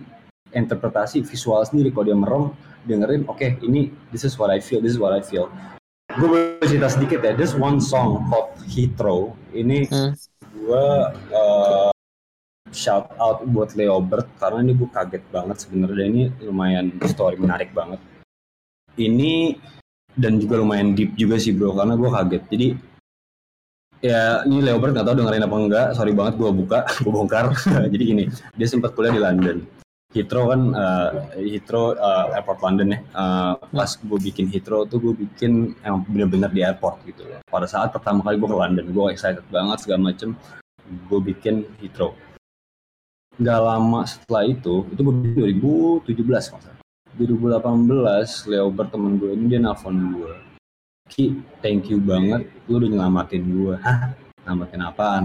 interpretasi visual sendiri. Kalau dia merem dengerin oke ini this is what I feel this is what I feel. Gue boleh cerita sedikit ya there's one song called Hitro ini Hmm. gue uh, shout out buat Leo Bird karena ini gue kaget banget sebenarnya. Ini lumayan story menarik banget. Ini dan juga lumayan deep juga sih bro karena gue kaget. Jadi ya ini Leo Bird nggak tahu dengerin apa enggak. Sorry banget gue buka gue bongkar. Jadi gini dia sempat kuliah di London. Heathrow kan uh, Heathrow uh, airport London ya. Uh, pas gue bikin Heathrow tuh gue bikin emang bener-bener di airport gitu pada saat pertama kali gue ke London gue excited banget segala macem gue bikin Heathrow. Nggak lama setelah itu itu gue bikin 2017 kalau nggak salah 2018 Leo Bird temen gue ini dia nelfon gue Ki thank you banget. Lu udah nyelamatin gue hah? Nyelamatin apaan?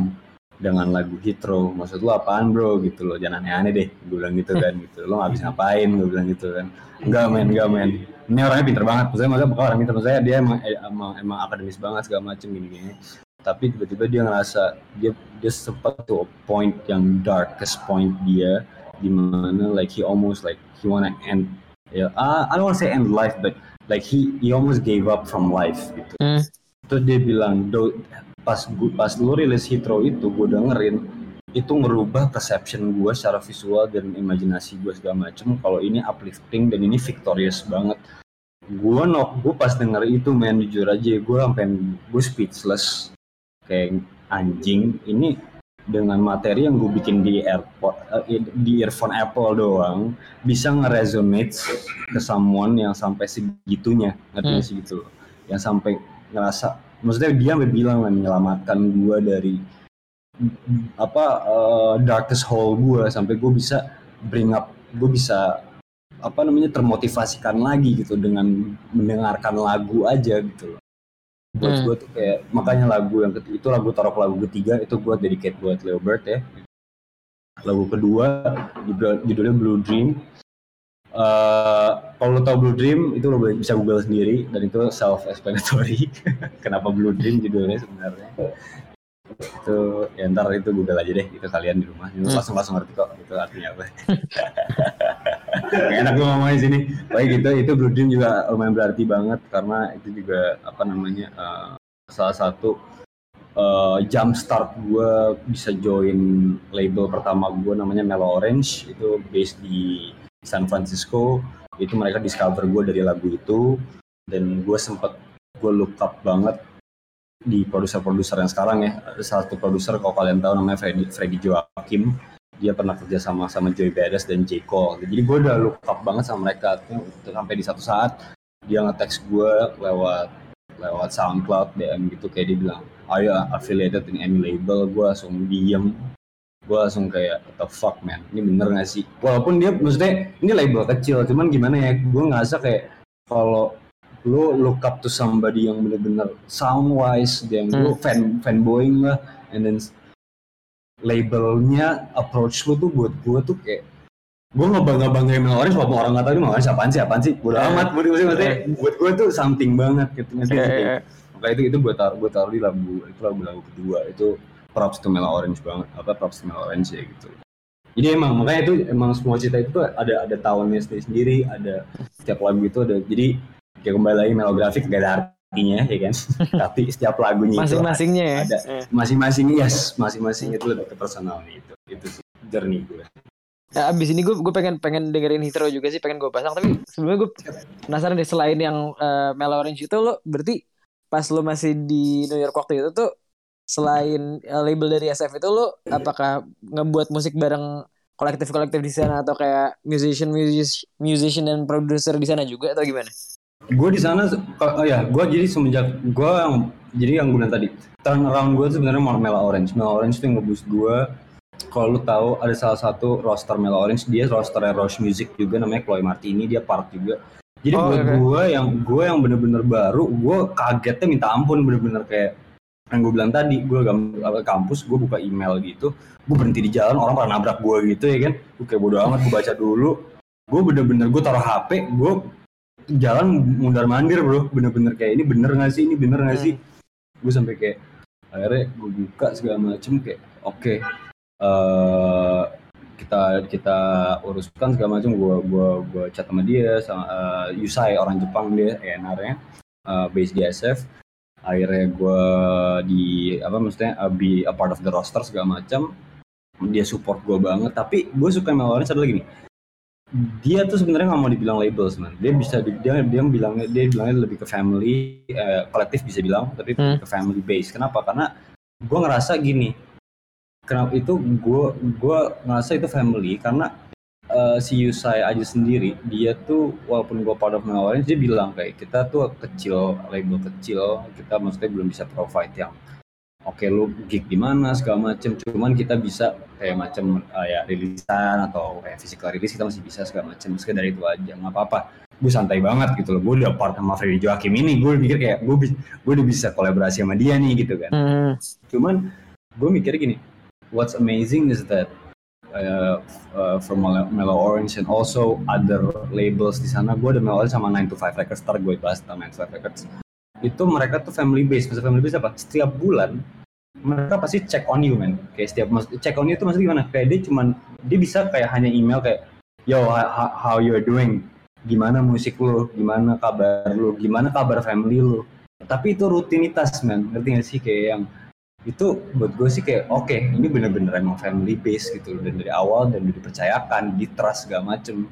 Dengan lagu Hitro. Maksud lu apaan bro? Gitu loh. Jangan aneh-aneh deh. Gue bilang gitu kan gitu. Lo habis ngapain? Gue bilang gitu kan. Enggak men. Enggak men. Ini orangnya pinter banget. Maksudnya maksudnya bukan orang pinter. Maksudnya dia emang eh, emang, emang akademis banget segala macem gini gini tapi tiba-tiba dia ngerasa dia dia sempat to a point yang darkest point dia di mana like he almost like he wanna end. Ya ah, I don't wanna say end life but like he he almost gave up from life gitu. Hmm. terus dia bilang "Do- pas gua, pas lu rilis Hitro itu gue dengerin itu ngerubah perception gue secara visual dan imajinasi gue segala macem. Kalau ini uplifting dan ini victorious banget. Gue no gue pas denger itu main jujur aja gue sampai gue speechless. Kayak anjing ini dengan materi yang gue bikin di airport eh, di earphone Apple doang bisa ngeresonate ke someone yang sampai segitunya ngerti Hmm. gitu loh yang sampai ngerasa maksudnya dia sampai bilang lah menyelamatkan gue dari apa eh, darkest hole gue sampai gue bisa bring up gue bisa apa namanya termotivasikan lagi gitu dengan mendengarkan lagu aja gitu loh buat Hmm. gue tuh kayak makanya lagu yang ketiga itu lagu taruh lagu ketiga itu gue dedicate buat Leo Bird ya. Lagu kedua judul- judulnya Blue Dream. Eh, kalau lo tau Blue Dream itu lo boleh- bisa google sendiri dan itu self explanatory kenapa Blue Dream judulnya sebenarnya? Itu ya ntar itu google aja deh itu kalian di rumah. Hmm. langsung langsung ngerti kok itu artinya apa Gak enak gue ngomong di sini. Pokoknya gitu itu Blue juga lumayan berarti banget karena itu juga apa namanya eh, salah satu eh, jump start gue bisa join label pertama gue namanya Mellow Orange. Itu based di San Francisco. Itu mereka discover gue dari lagu itu. Dan gue sempet gue look up banget di produser-produser yang sekarang ya. Salah satu produser kalau kalian tahu namanya Freddy, Freddy Joachim dia pernah kerja sama sama Joey Badass dan J. Cole. Jadi gue udah look up banget sama mereka. Tuh sampai di satu saat dia nge-text gue lewat lewat SoundCloud DM gitu. Kayak dia bilang are you affiliated in any label? Gue langsung diem. Gue langsung kayak what the fuck man? Ini bener gak sih? Walaupun dia maksudnya ini label kecil cuman gimana ya gue ngerasa kayak kalau lo look up to somebody yang bener-bener sound wise dan lo fan fanboying lah and then labelnya approach lo tuh buat gue tuh kayak gue nggak bangga banggain Mel Orange walaupun orang nggak tahu Mel Orange apaan sih apaan sih bodo Eh. amat maksudnya, maksudnya buat gue tuh something banget gitu ngerti Iya, sih? iya. makanya itu itu gue taruh gue taruh di lagu itu lagu lagu kedua itu props to Mel Orange banget apa props to Mel Orange ya gitu jadi emang makanya itu emang semua cerita itu tuh ada ada tahunnya sendiri sendiri ada setiap lagu itu ada jadi kayak kembali lagi melografik gak ada artinya ya kan tapi setiap lagunya itu Masing-masingnya ya. ada Eh. masing-masing yes masing-masing itu lebih ke personal itu itu sih journey gue Ya, abis ini gue gue pengen pengen dengerin Hitro juga sih pengen gue pasang tapi sebelumnya gue penasaran deh selain yang uh, Mel Orange itu lo berarti pas lo masih di New York waktu itu tuh selain uh, label dari SF itu lo apakah ngebuat musik bareng kolektif-kolektif di sana atau kayak musician musician musician dan producer di sana juga atau gimana? Gue di sana oh ya gue jadi semenjak gue yang jadi yang gue tadi turn around gue tuh sebenarnya mau Mela Orange. Mela Orange tuh yang ngeboost gue kalau lu tahu ada salah satu roster Mela Orange dia rosternya Rush Music juga namanya Chloe Martini dia part juga. Jadi Oh, buat oke. gue yang gue yang bener-bener baru gue kagetnya minta ampun bener-bener kayak yang gue bilang tadi gue ke kampus gue buka email gitu gue berhenti di jalan orang pada nabrak gue gitu ya kan? Gue kayak bodo amat gue baca dulu. Gue bener-bener gue taruh HP gue jalan mundar mandir bro. Bener-bener kayak ini bener gak sih? Ini bener gak sih? Gue sampai kayak akhirnya gue buka segala macem kayak oke eh kita kita uruskan segala macam gue gua gua chat sama dia sama eh, Yusai orang Jepang dia ENR-nya eh, base di SF akhirnya gue di apa maksudnya eh, be a part of the roster segala macam dia support gue banget. Tapi gue suka sama Lawrence adalah gini dia tuh sebenarnya nggak mau dibilang labels man. Dia bisa di- dia dia bilangnya dia bilangnya lebih ke family eh, kolektif bisa bilang tapi Hmm. ke family base. Kenapa? Karena gue ngerasa gini kenapa itu gue gue ngerasa itu family karena eh, si Yusai aja sendiri dia tuh walaupun gue Mel Orange dia bilang kayak kita tuh kecil label kecil kita maksudnya belum bisa provide yang oke lu gig di mana segala macem. Cuman kita bisa kayak macem eh, ya rilisan atau kayak physical release kita masih bisa segala macem. Meski dari itu aja nggak apa-apa. Gue santai banget gitu loh. Gue udah part sama Freddy Joachim ini. Gue pikir kayak gue gue udah bisa kolaborasi sama dia nih gitu kan. Hmm. cuman gue mikir gini what's amazing is that uh, uh, from Melo, Melo Orange and also other labels di sana gue ada Melo Orange sama 9 to 5 Records. Ntar gue bahas tentang 9 to 5 Records itu mereka tuh family base. Maksud family base apa? Setiap bulan mereka pasti check on you man kayak setiap check on you itu maksudnya gimana? Kayak dia cuman dia bisa kayak hanya email kayak yo how, you doing? Gimana musik lu? Gimana kabar lu? Gimana kabar family lu? Tapi itu rutinitas man ngerti gak sih? Kayak yang itu buat gue sih kayak oke ini bener-bener emang family base gitu dan dari awal dan udah dipercayakan di trust segala macem.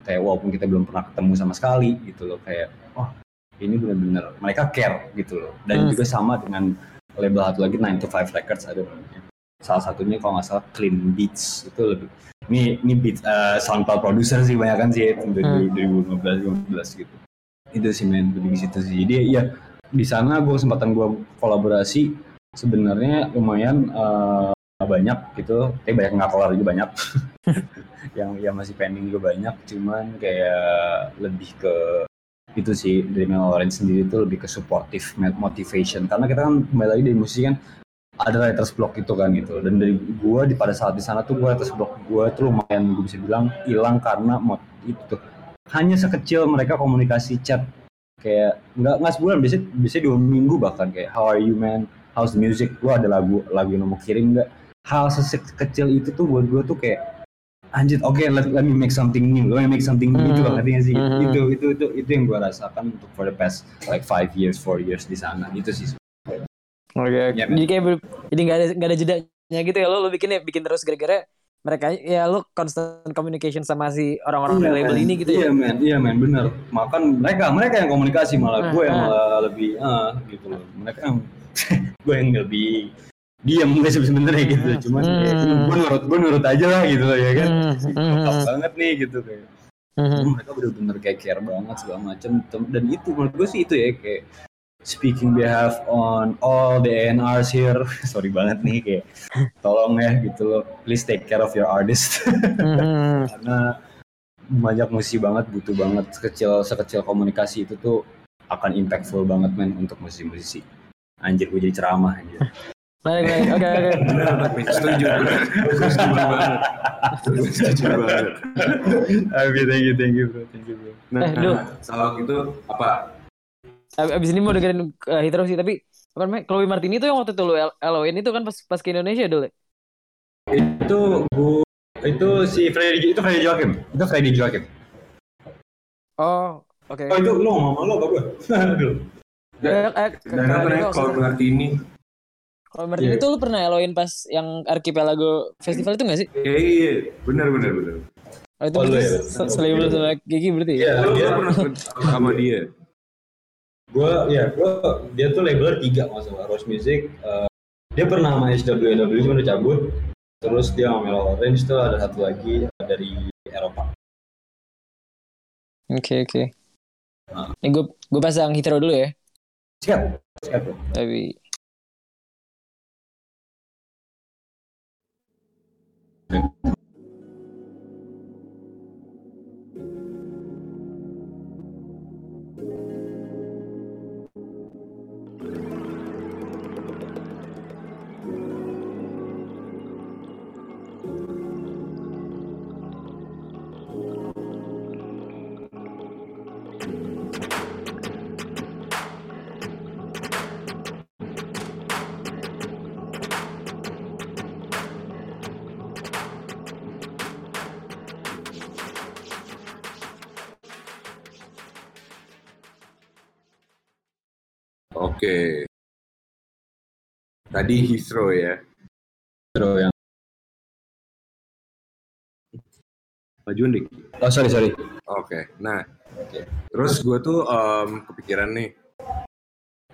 Kayak walaupun kita belum pernah ketemu sama sekali gitu loh. Kayak oh ini bener-bener mereka care gitu loh. Dan Hmm. juga sama dengan label satu lagi 9 to 5 Records ada namanya. Salah satunya kalau nggak salah Clean Beats itu lebih ini ini beat eh, SoundCloud producer sih banyak kan sih dari Hmm. 2015 15 gitu. Itu sih lebih di situ sih. Jadi ya di sana gue kesempatan gue kolaborasi sebenarnya lumayan eh, banyak gitu. Tapi banyak nggak keluar juga banyak. Yang yang masih pending juga banyak. Cuman kayak lebih ke itu sih dari Mel Orange sendiri itu lebih ke supportive motivation. Karena kita kan kembali lagi dari musik kan ada writers block itu kan gitu. Dan dari gua di pada saat di sana tuh gua writers block gua tuh lumayan gue bisa bilang hilang karena mod itu hanya sekecil mereka komunikasi chat. Kayak nggak nggak sebulan biasanya biasanya dua minggu bahkan. Kayak how are you man? How's the music? Gua ada lagu lagu yang mau kirim nggak? Hal sekecil itu tuh buat gua tuh kayak anjir oke let, let me make something new let me make something new gitu Hmm. ngerti nggak sih Hmm. itu itu itu itu yang gua rasakan untuk for the past like five years four years di sana gitu sih Oke, oke. Ya, men. jadi kayak jadi nggak ada nggak ada jedanya gitu ya lo lo bikin ya bikin terus gara-gara mereka ya lo constant communication sama si orang-orang dari label ini gitu iya ya. men iya men bener makan mereka mereka yang komunikasi malah Ah, gue yang ah. malah lebih ah gitu loh mereka yang gue yang lebih diam guys sebenarnya gitu. Cuman ya, Hmm. gue nurut gue nurut aja lah gitu loh ya kan. Hmm, hmm, hmm. banget nih gitu kayak. Jadi mereka bener-bener kayak care banget segala macam dan itu menurut gue sih itu ya kayak speaking behalf on all the ANRs here. Sorry banget nih kayak tolong ya gitu loh. Please take care of your artist. Mhm. karena banyak musisi banget butuh banget sekecil sekecil komunikasi itu tuh akan impactful banget men untuk musisi-musisi. Anjir gue jadi ceramah anjir Menarik, menarik. Oke, oke. Benar tapi setuju. setuju banget. Setuju banget. Abi, thank you, thank you bro, thank you bro. Nah, Eh, Dul. salah gitu apa? Ab- Abis ini mau dengerin uh, Hitro sih, tapi apa namanya? Chloe Martini tuh yang waktu itu lu L- LOin itu kan pas pas ke Indonesia dulu. ya? Itu gua, itu si Freddy, itu Freddy Joachim, itu Freddy Joachim. Oh, oke. Oh itu lu ngomong lu apa gue? Aduh. Eh, eh, Dan Dino, kalau berarti ini? Chloe Martini Iya. tuh lu pernah LOin pas yang Archipelago Festival itu gak sih? Iya, iya. Benar, benar, benar. Oh, itu Oh, berarti ya? se- selain lu sama Gigi berarti ya? Iya, dia pernah sama dia? gue ya gue dia tuh labelnya tiga masalah Rose Music eh, dia pernah sama SWNW cuma udah cabut terus dia sama Mellow Orange tuh ada satu lagi dari Eropa Oke, oke. Ah. Ini gue gue pasang Hitro dulu ya. siap siap. Tapi and Tadi Heathrow ya. Terus yang Majuan dik. oh sorry sorry Oke. Nah, Oke. terus gue tuh em, kepikiran nih.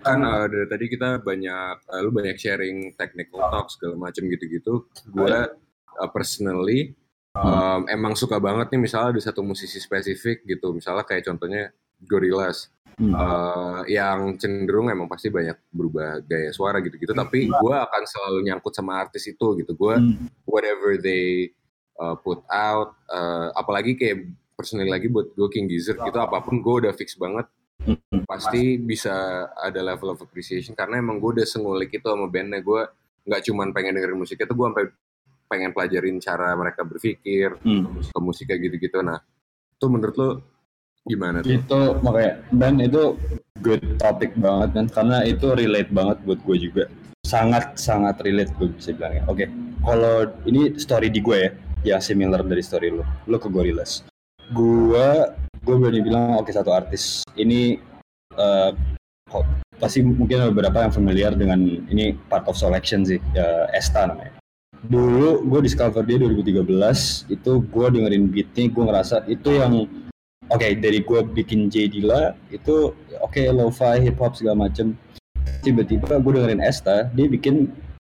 Kan eh, dari tadi kita banyak, eh, lu banyak sharing technical talk segala macem gitu-gitu. Gue eh, personally em, emang suka banget nih misalnya ada satu musisi spesifik gitu. Misalnya kayak contohnya Gorillaz. Hmm. eh, yang cenderung emang pasti banyak berubah gaya suara gitu-gitu. Tapi gue akan selalu nyangkut sama artis itu gitu. Gue Hmm. whatever they uh, put out, uh, apalagi kayak personally lagi buat gue King Gizzard gitu, apa pun gue udah fix banget, Hmm. pasti bisa ada level of appreciation karena emang gue udah sengulik itu sama bandnya gue nggak cuman pengen dengerin musiknya tuh gue sampai pengen pelajarin cara mereka berpikir Hmm. ke musiknya gitu-gitu. Nah, itu menurut lo gimana tuh? itu makanya dan itu good topic banget kan karena itu relate banget buat gue juga. Sangat sangat relate gue bisa bilang ya oke kalau ini story di gue ya yang similar dari story lo lo ke Gorillaz. Gue gue berani bilang oke satu artis. Ini eh, kok pasti mungkin beberapa yang familiar dengan ini part of selection sih ya Esta namanya. Dulu gue discover dia 2013 itu gue dengerin beatnya gue ngerasa itu yang Oke, dari gue bikin J Dilla itu oke lo-fi, hip hop segala macem. Tiba-tiba gue dengerin Esta, dia bikin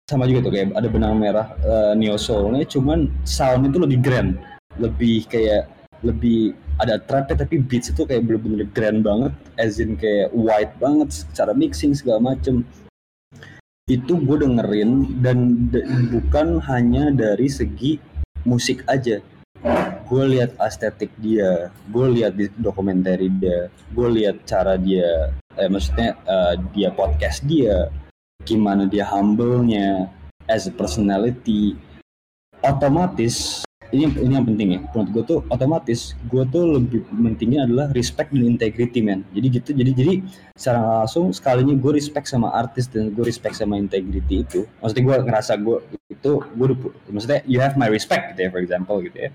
sama juga tuh kayak ada benang merah eh, neo soulnya, cuman sound itu lebih grand, lebih kayak lebih ada trapnya tapi beats itu kayak bener-bener grand banget, as in kayak white banget secara mixing segala macem. Itu gue dengerin dan de- bukan hanya dari segi musik aja, gue lihat estetik dia, gue lihat di dokumenter dia, gue lihat cara dia, eh, maksudnya eh, dia podcast dia, gimana dia humble-nya, as a personality, otomatis ini ini yang penting ya, menurut gue tuh otomatis gue tuh lebih pentingnya adalah respect dan integrity man. Jadi gitu, jadi jadi secara langsung sekalinya gue respect sama artis dan gue respect sama integrity itu. Maksudnya gue ngerasa gue itu gue maksudnya you have my respect gitu ya, for example gitu ya.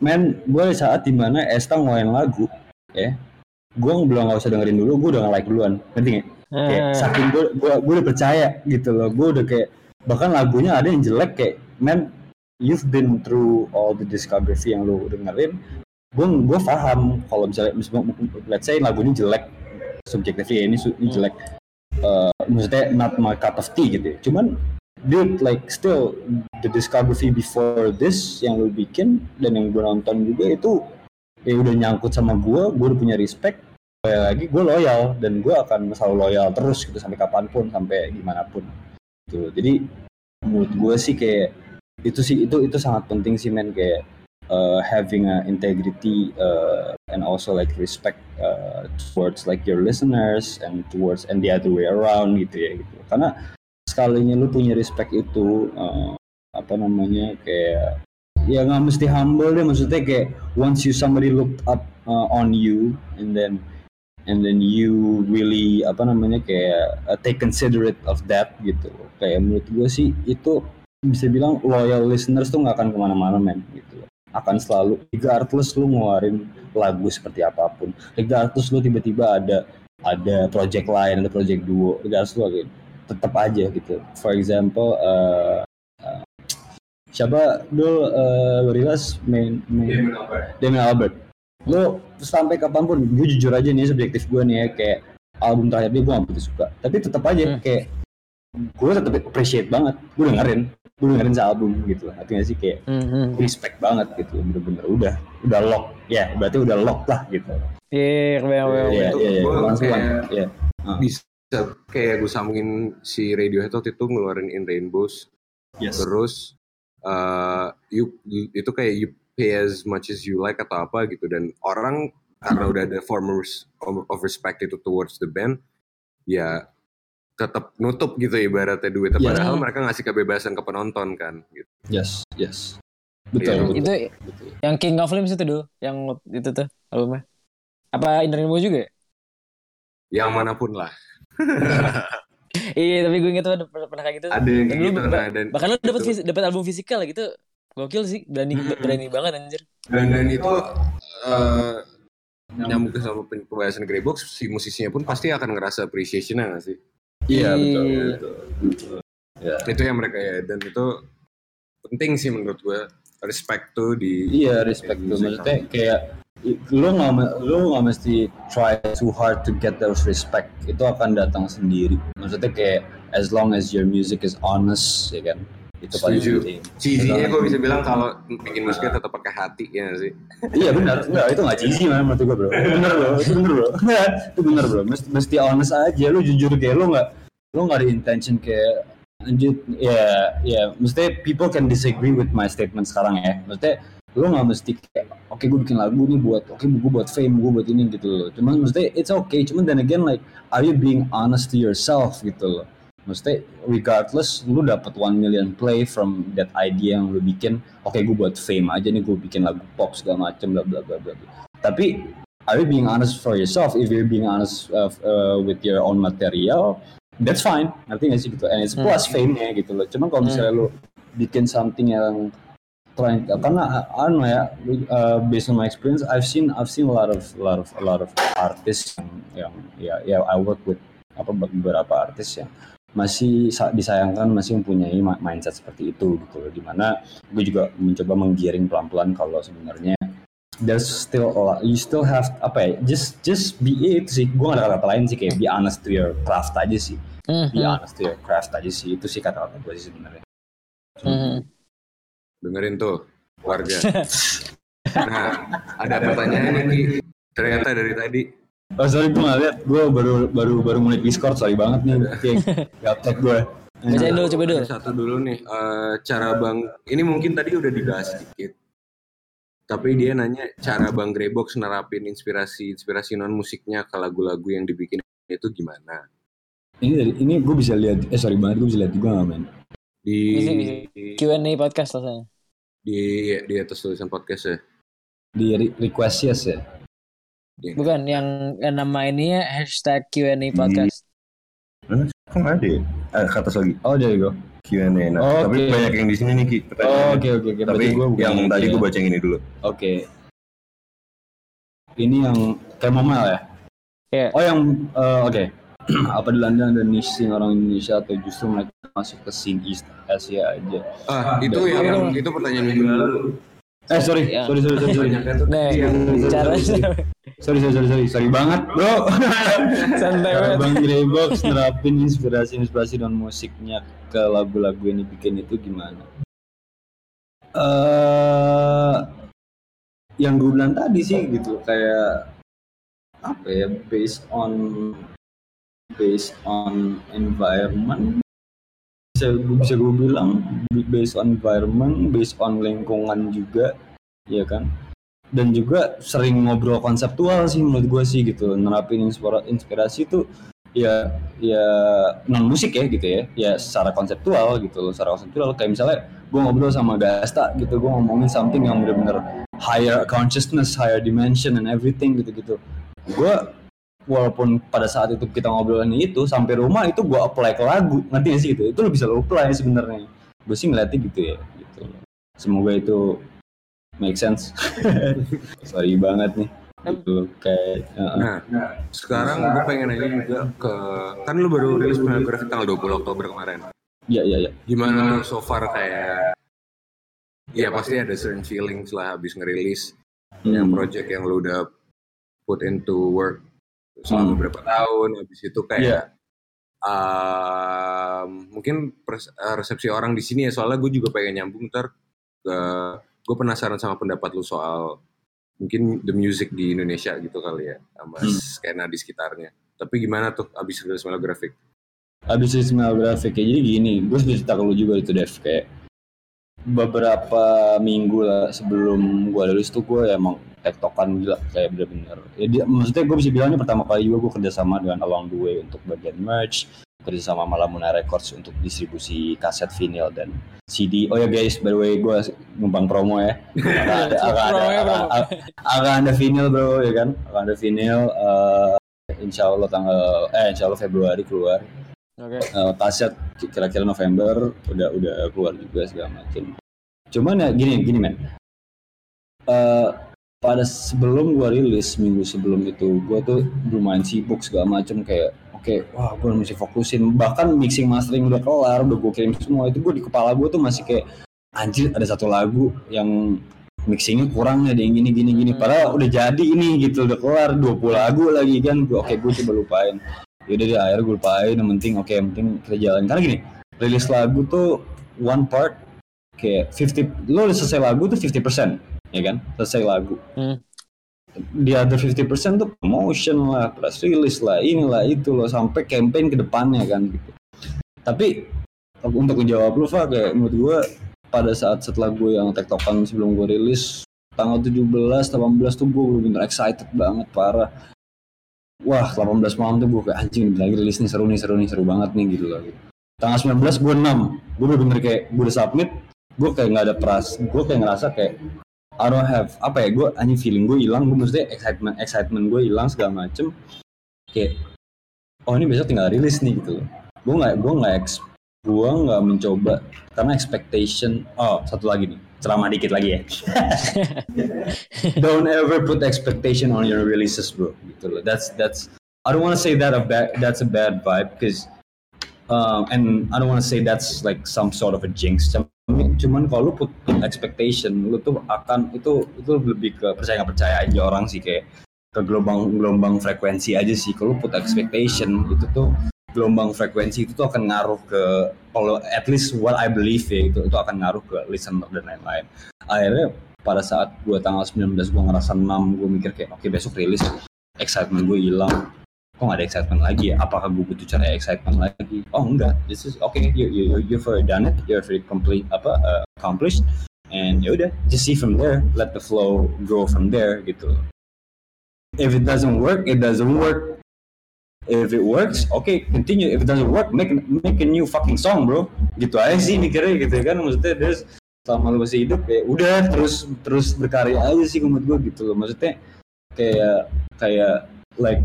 Men gue di saat di mana Esta ngeluarin lagu ya. Gue belum nggak usah dengerin dulu gue udah nge-like duluan. Ngerti nggak? Kayak eh, saking gue gue gue udah percaya gitu loh. Gue udah kayak bahkan lagunya ada yang jelek kayak men you've been through all the discography yang lu dengerin gue gue paham kalau misalnya misalnya let's say lagunya jelek subjektifnya ini, su- ini jelek Eh, maksudnya not my cup of tea gitu ya. cuman dude like still the discography before this yang lu bikin dan yang gue nonton juga itu ya udah nyangkut sama gue gue udah punya respect Kayak lagi gue loyal dan gue akan selalu loyal terus gitu sampai kapan pun sampai gimana pun gitu jadi menurut gue sih kayak itu sih itu itu sangat penting sih men kayak uh, having a integrity uh, and also like respect uh, towards like your listeners and towards and the other way around gitu ya gitu. Karena sekalinya lu punya respect itu uh, apa namanya kayak ya nggak mesti humble deh maksudnya kayak once you somebody look up uh, on you and then and then you really apa namanya kayak uh, take considerate of that gitu. Kayak menurut gue sih itu bisa bilang loyal listeners tuh nggak akan ke mana-mana men gitu. Akan selalu regardless lu ngeluarin lagu seperti apa pun regardless lu tiba-tiba ada ada project lain ada project duo regardless lu gitu tetap aja gitu. For example uh, uh, siapa dulu uh, main, main Damian Albert lo sampai kapan pun gue jujur aja nih subjektif gue nih ya kayak album terakhir dia gue gak begitu suka. Tapi tetap aja Hmm. kayak gue tetap appreciate banget gue dengerin dengerin album gitu lah. Artinya sih kayak Mhm. respect banget gitu bener-bener udah udah lock. Ya berarti udah lock lah gitu. Iya, iya iya iya langsung kayak- iya. Bisa kayak gue sambungin si Radiohead waktu itu ngeluarin In Rainbows. Yes. Terus uh, you, itu kayak you pay as much as you like atau apa gitu. Dan orang karena udah ada form of respect itu towards the band ya tetap nutup gitu ibaratnya duitnya Iya. padahal mereka ngasih kebebasan ke penonton kan gitu. yes yes betul Iya. betul, Itu betul. yang King of Limbs itu dulu, yang itu tuh albumnya. Apa In Rainbow juga? ya? yang mana pun lah Iya, tapi gue inget tuh pernah, pernah kayak gitu. ada yang kayak gitu ba- nah, dan Bahkan lu dapat dapat album fisikal gitu. Gokil sih, berani Hmm. berani banget anjir. dan, dan itu uh, nyambung ke sama pembahasan Greybox si musisinya pun pasti akan ngerasa appreciation-nya nggak sih iya betul Iya. betul betul. Ya. Itu yang mereka ya. Dan itu penting sih menurut gue respect tuh di Iya respect tuh. maksudnya kayak lu nggak lu nggak mesti try too hard to get those respect. Itu akan datang sendiri. Maksudnya kayak as long as your music is honest ya kan itu paling penting. Cheesy-nya gue bisa bilang kalau bikin musiknya tetap pakai hati ya sih? Iya benar. Enggak itu nggak cheesy man menurut gue bro. Benar bro. Itu benar bro. Itu benar bro. Mesti, mesti honest aja. Lu jujur kayak lu nggak lu nggak ada intention kayak lanjut ya ya. Mesti people can disagree with my statement sekarang ya. Maksudnya lu nggak mesti kayak oke gue bikin lagu nih buat oke gue buat fame gue buat ini gitu loh. Cuman maksudnya it's okay. Cuman then again like are you being honest to yourself gitu loh maksudnya regardless lu dapat 1 million play from that idea yang lu bikin oke gue buat fame aja nih gue bikin lagu pop segala macem bla bla bla bla tapi are you being honest for yourself? If you're being honest uh, uh, with your own material that's fine. Ngerti gak sih gitu? And it's plus fame nya gitu loh. Cuman kalau misalnya lu bikin something yang trying karena uh, anu ya uh, based on my experience I've seen I've seen a lot of a lot of a lot of artists yang, yang ya ya I work with apa beberapa artis yang masih sa- disayangkan masih mempunyai mindset seperti itu gitu loh. Di mana gue juga mencoba menggiring pelan-pelan kalau sebenarnya there's still a lot you still have apa ya just just be it sih. Gue gak ada kata lain sih kayak be honest to your craft aja sih. Be Mhm. honest to your craft aja sih. Itu sih kata-kata gue sih sebenarnya. Mhm. dengerin tuh warga. Nah ada pertanyaan nih ternyata dari tadi Oh sorry gue gak liat, gue baru baru baru mulai Discord, sorry banget nih, gaptek gue. Bacain dulu coba dulu. satu dulu nih eh, cara bang ini mungkin tadi udah dibahas sedikit tapi dia nanya cara bang Greybox nerapin inspirasi inspirasi non musiknya ke lagu-lagu yang dibikin itu gimana Ini dari ini gue bisa lihat, eh sorry banget gue bisa lihat juga nggak men. di bisa. Q&A podcast rasanya. di di atas tulisan podcast ya Di re- request yes ya. Bukan yang, yang nama ininya hashtag Q&A podcast. Kok nggak ada ya? Eh, ke atas lagi. Oh dari gue. Q&A. Nah, Oh, tapi oke. banyak yang di sini nih Ki. Oh oke oke oke. Tapi gua bukan yang ini tadi ya. gue baca yang ini dulu. Oke. Ini yang chamomile ya? Iya. Oh yang eh, oke. Apa di London ada niche scene orang Indonesia atau justru mereka masuk ke scene East Asia aja? ah itu yang, yang itu pertanyaan minggu lalu Eh sorry, Yang- sorry sorry sorry sorry. Tuh Nah, yang cara sorry sorry sorry sorry sorry banget bro. santai banget. Bang Greybox nerapin inspirasi-inspirasi dan musiknya ke lagu-lagu yang dibikin itu gimana? eh yang gue bilang tadi sih gitu kayak apa ya based on based on environment bisa bisa gue bilang based on environment based on lingkungan juga ya kan? Dan juga sering ngobrol konseptual sih menurut gue sih gitu nerapin inspira- inspirasi tuh ya ya non musik ya gitu ya. Ya secara konseptual gitu loh secara konseptual. Kayak misalnya gue ngobrol sama Gasta gitu gue ngomongin something yang bener-bener higher consciousness higher dimension and everything gitu gitu gue walaupun pada saat itu kita ngobrolin itu sampai rumah itu gue apply ke lagu. Ngerti gak sih gitu? Itu lo bisa lo apply sebenarnya. Gue sih ngeliatnya gitu ya gitu. Semoga itu make sense. Sorry banget nih. Gitu kayak uh, Nah, sekarang gue pengen nanya juga ke kan lu baru rilis Graphic tanggal 20 Oktober kemarin. ya ya ya Gimana so far kayak ya pasti ada certain feelings lah habis ngerilis yang Hmm. project yang lu udah put into work selama Hmm. beberapa tahun habis itu kayak Iya. um, mungkin resepsi orang di sini ya soalnya gue juga pengen nyambung ntar ke gue penasaran sama pendapat lu soal mungkin the music di Indonesia gitu kali ya sama Hmm. skena di sekitarnya tapi gimana tuh abis rilis Melo Graphic Habis itu smell grafik ya. Jadi gini, gue cerita ke lu juga itu Dev kayak beberapa minggu lah sebelum gue rilis tuh gue emang tektokan gila kayak bener-bener. Ya dia, maksudnya gue bisa bilangnya pertama kali juga gue kerjasama dengan Along the Way untuk bagian merch, kerjasama Malamuna Records untuk distribusi kaset vinyl dan CD. Oh ya guys, by the way gue numpang promo ya. Akan ada, akan ada, akan, akan ada vinyl bro ya kan, akan ada vinyl. eh insya Allah tanggal eh insya Allah Februari keluar Oke. Eh, kaset kira-kira November udah udah keluar juga segala macam. Cuman ya gini gini men. Eh pada sebelum gua rilis minggu sebelum itu gua tuh lumayan sibuk segala macam kayak oke wah gua mesti fokusin bahkan mixing mastering udah kelar udah gua kirim semua itu gua di kepala gua tuh masih kayak anjir ada satu lagu yang mixingnya kurang ada yang gini gini gini Hmm. padahal udah jadi ini gitu udah kelar 20 lagu lagi kan oke gua coba lupain yaudah deh akhirnya gue lupain yang penting oke yang penting kita jalan. Karena gini rilis lagu tuh one part kayak 50 lo udah selesai lagu tuh 50% ya kan? Selesai lagu. Hmm. di other 50% tuh promotion lah press release lah inilah itu loh sampai campaign ke depannya kan gitu. Tapi untuk menjawab lu Fa, kayak menurut gue pada saat setelah gue yang tektokan sebelum gue rilis tanggal 17 18 tuh gue bener-bener excited banget parah wah 18 malam tuh gue kayak anjing lagi rilis nih seru nih seru nih seru banget nih gitu loh. Tanggal 19 gue 6 gue bener-bener kayak gue udah submit gue kayak nggak ada peras gue kayak ngerasa kayak I don't have apa ya gue anjing feeling gue hilang gue maksudnya excitement excitement gue hilang segala macem. Kayak oh ini besok tinggal rilis nih gitu loh. Gue nggak gue nggak gue nggak mencoba karena expectation oh satu lagi nih ceramah dikit lagi ya. Don't ever put expectation on your releases bro. Gitu loh. That's that's I don't want to say that a bad that's a bad vibe because um, and I don't want to say that's like some sort of a jinx. Cuman, kalau lu put expectation lu tuh akan itu itu lebih ke percaya nggak percaya aja orang sih kayak ke gelombang gelombang frekuensi aja sih. Kalau put expectation itu tuh gelombang frekuensi itu tuh akan ngaruh ke kalau at least what I believe ya itu itu akan ngaruh ke listener dan lain-lain. Akhirnya pada saat gua tanggal 19 gua ngerasa 6 gua mikir kayak oke besok rilis excitement gue hilang. Kok gak ada excitement lagi ya? Apakah gue butuh cara excitement lagi? Oh enggak. This is okay you you you you've already done it. You're very complete apa uh, accomplished. And ya udah just see from there. Let the flow grow from there gitu. If it doesn't work it doesn't work if it works okay continue. If it doesn't work make make a new fucking song bro. Gitu aja sih mikirnya gitu kan. Maksudnya there's selama lu masih hidup ya udah terus terus berkarya aja sih menurut gue gitu loh. Maksudnya kayak kayak like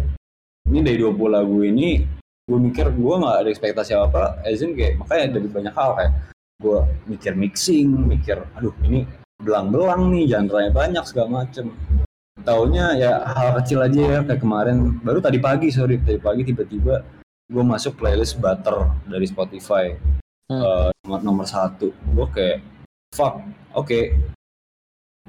ini dari 20 lagu ini gue mikir gue nggak ada ekspektasi apa apa as in kayak makanya dari banyak hal kayak gue mikir mixing mikir aduh ini belang-belang nih genre banyak segala macem taunya ya hal kecil aja ya kayak kemarin. Baru tadi pagi sorry. Tadi pagi tiba-tiba gue masuk playlist Butter dari Spotify. Hmm. Eh, nomor nomor satu. Gue kayak fuck oke.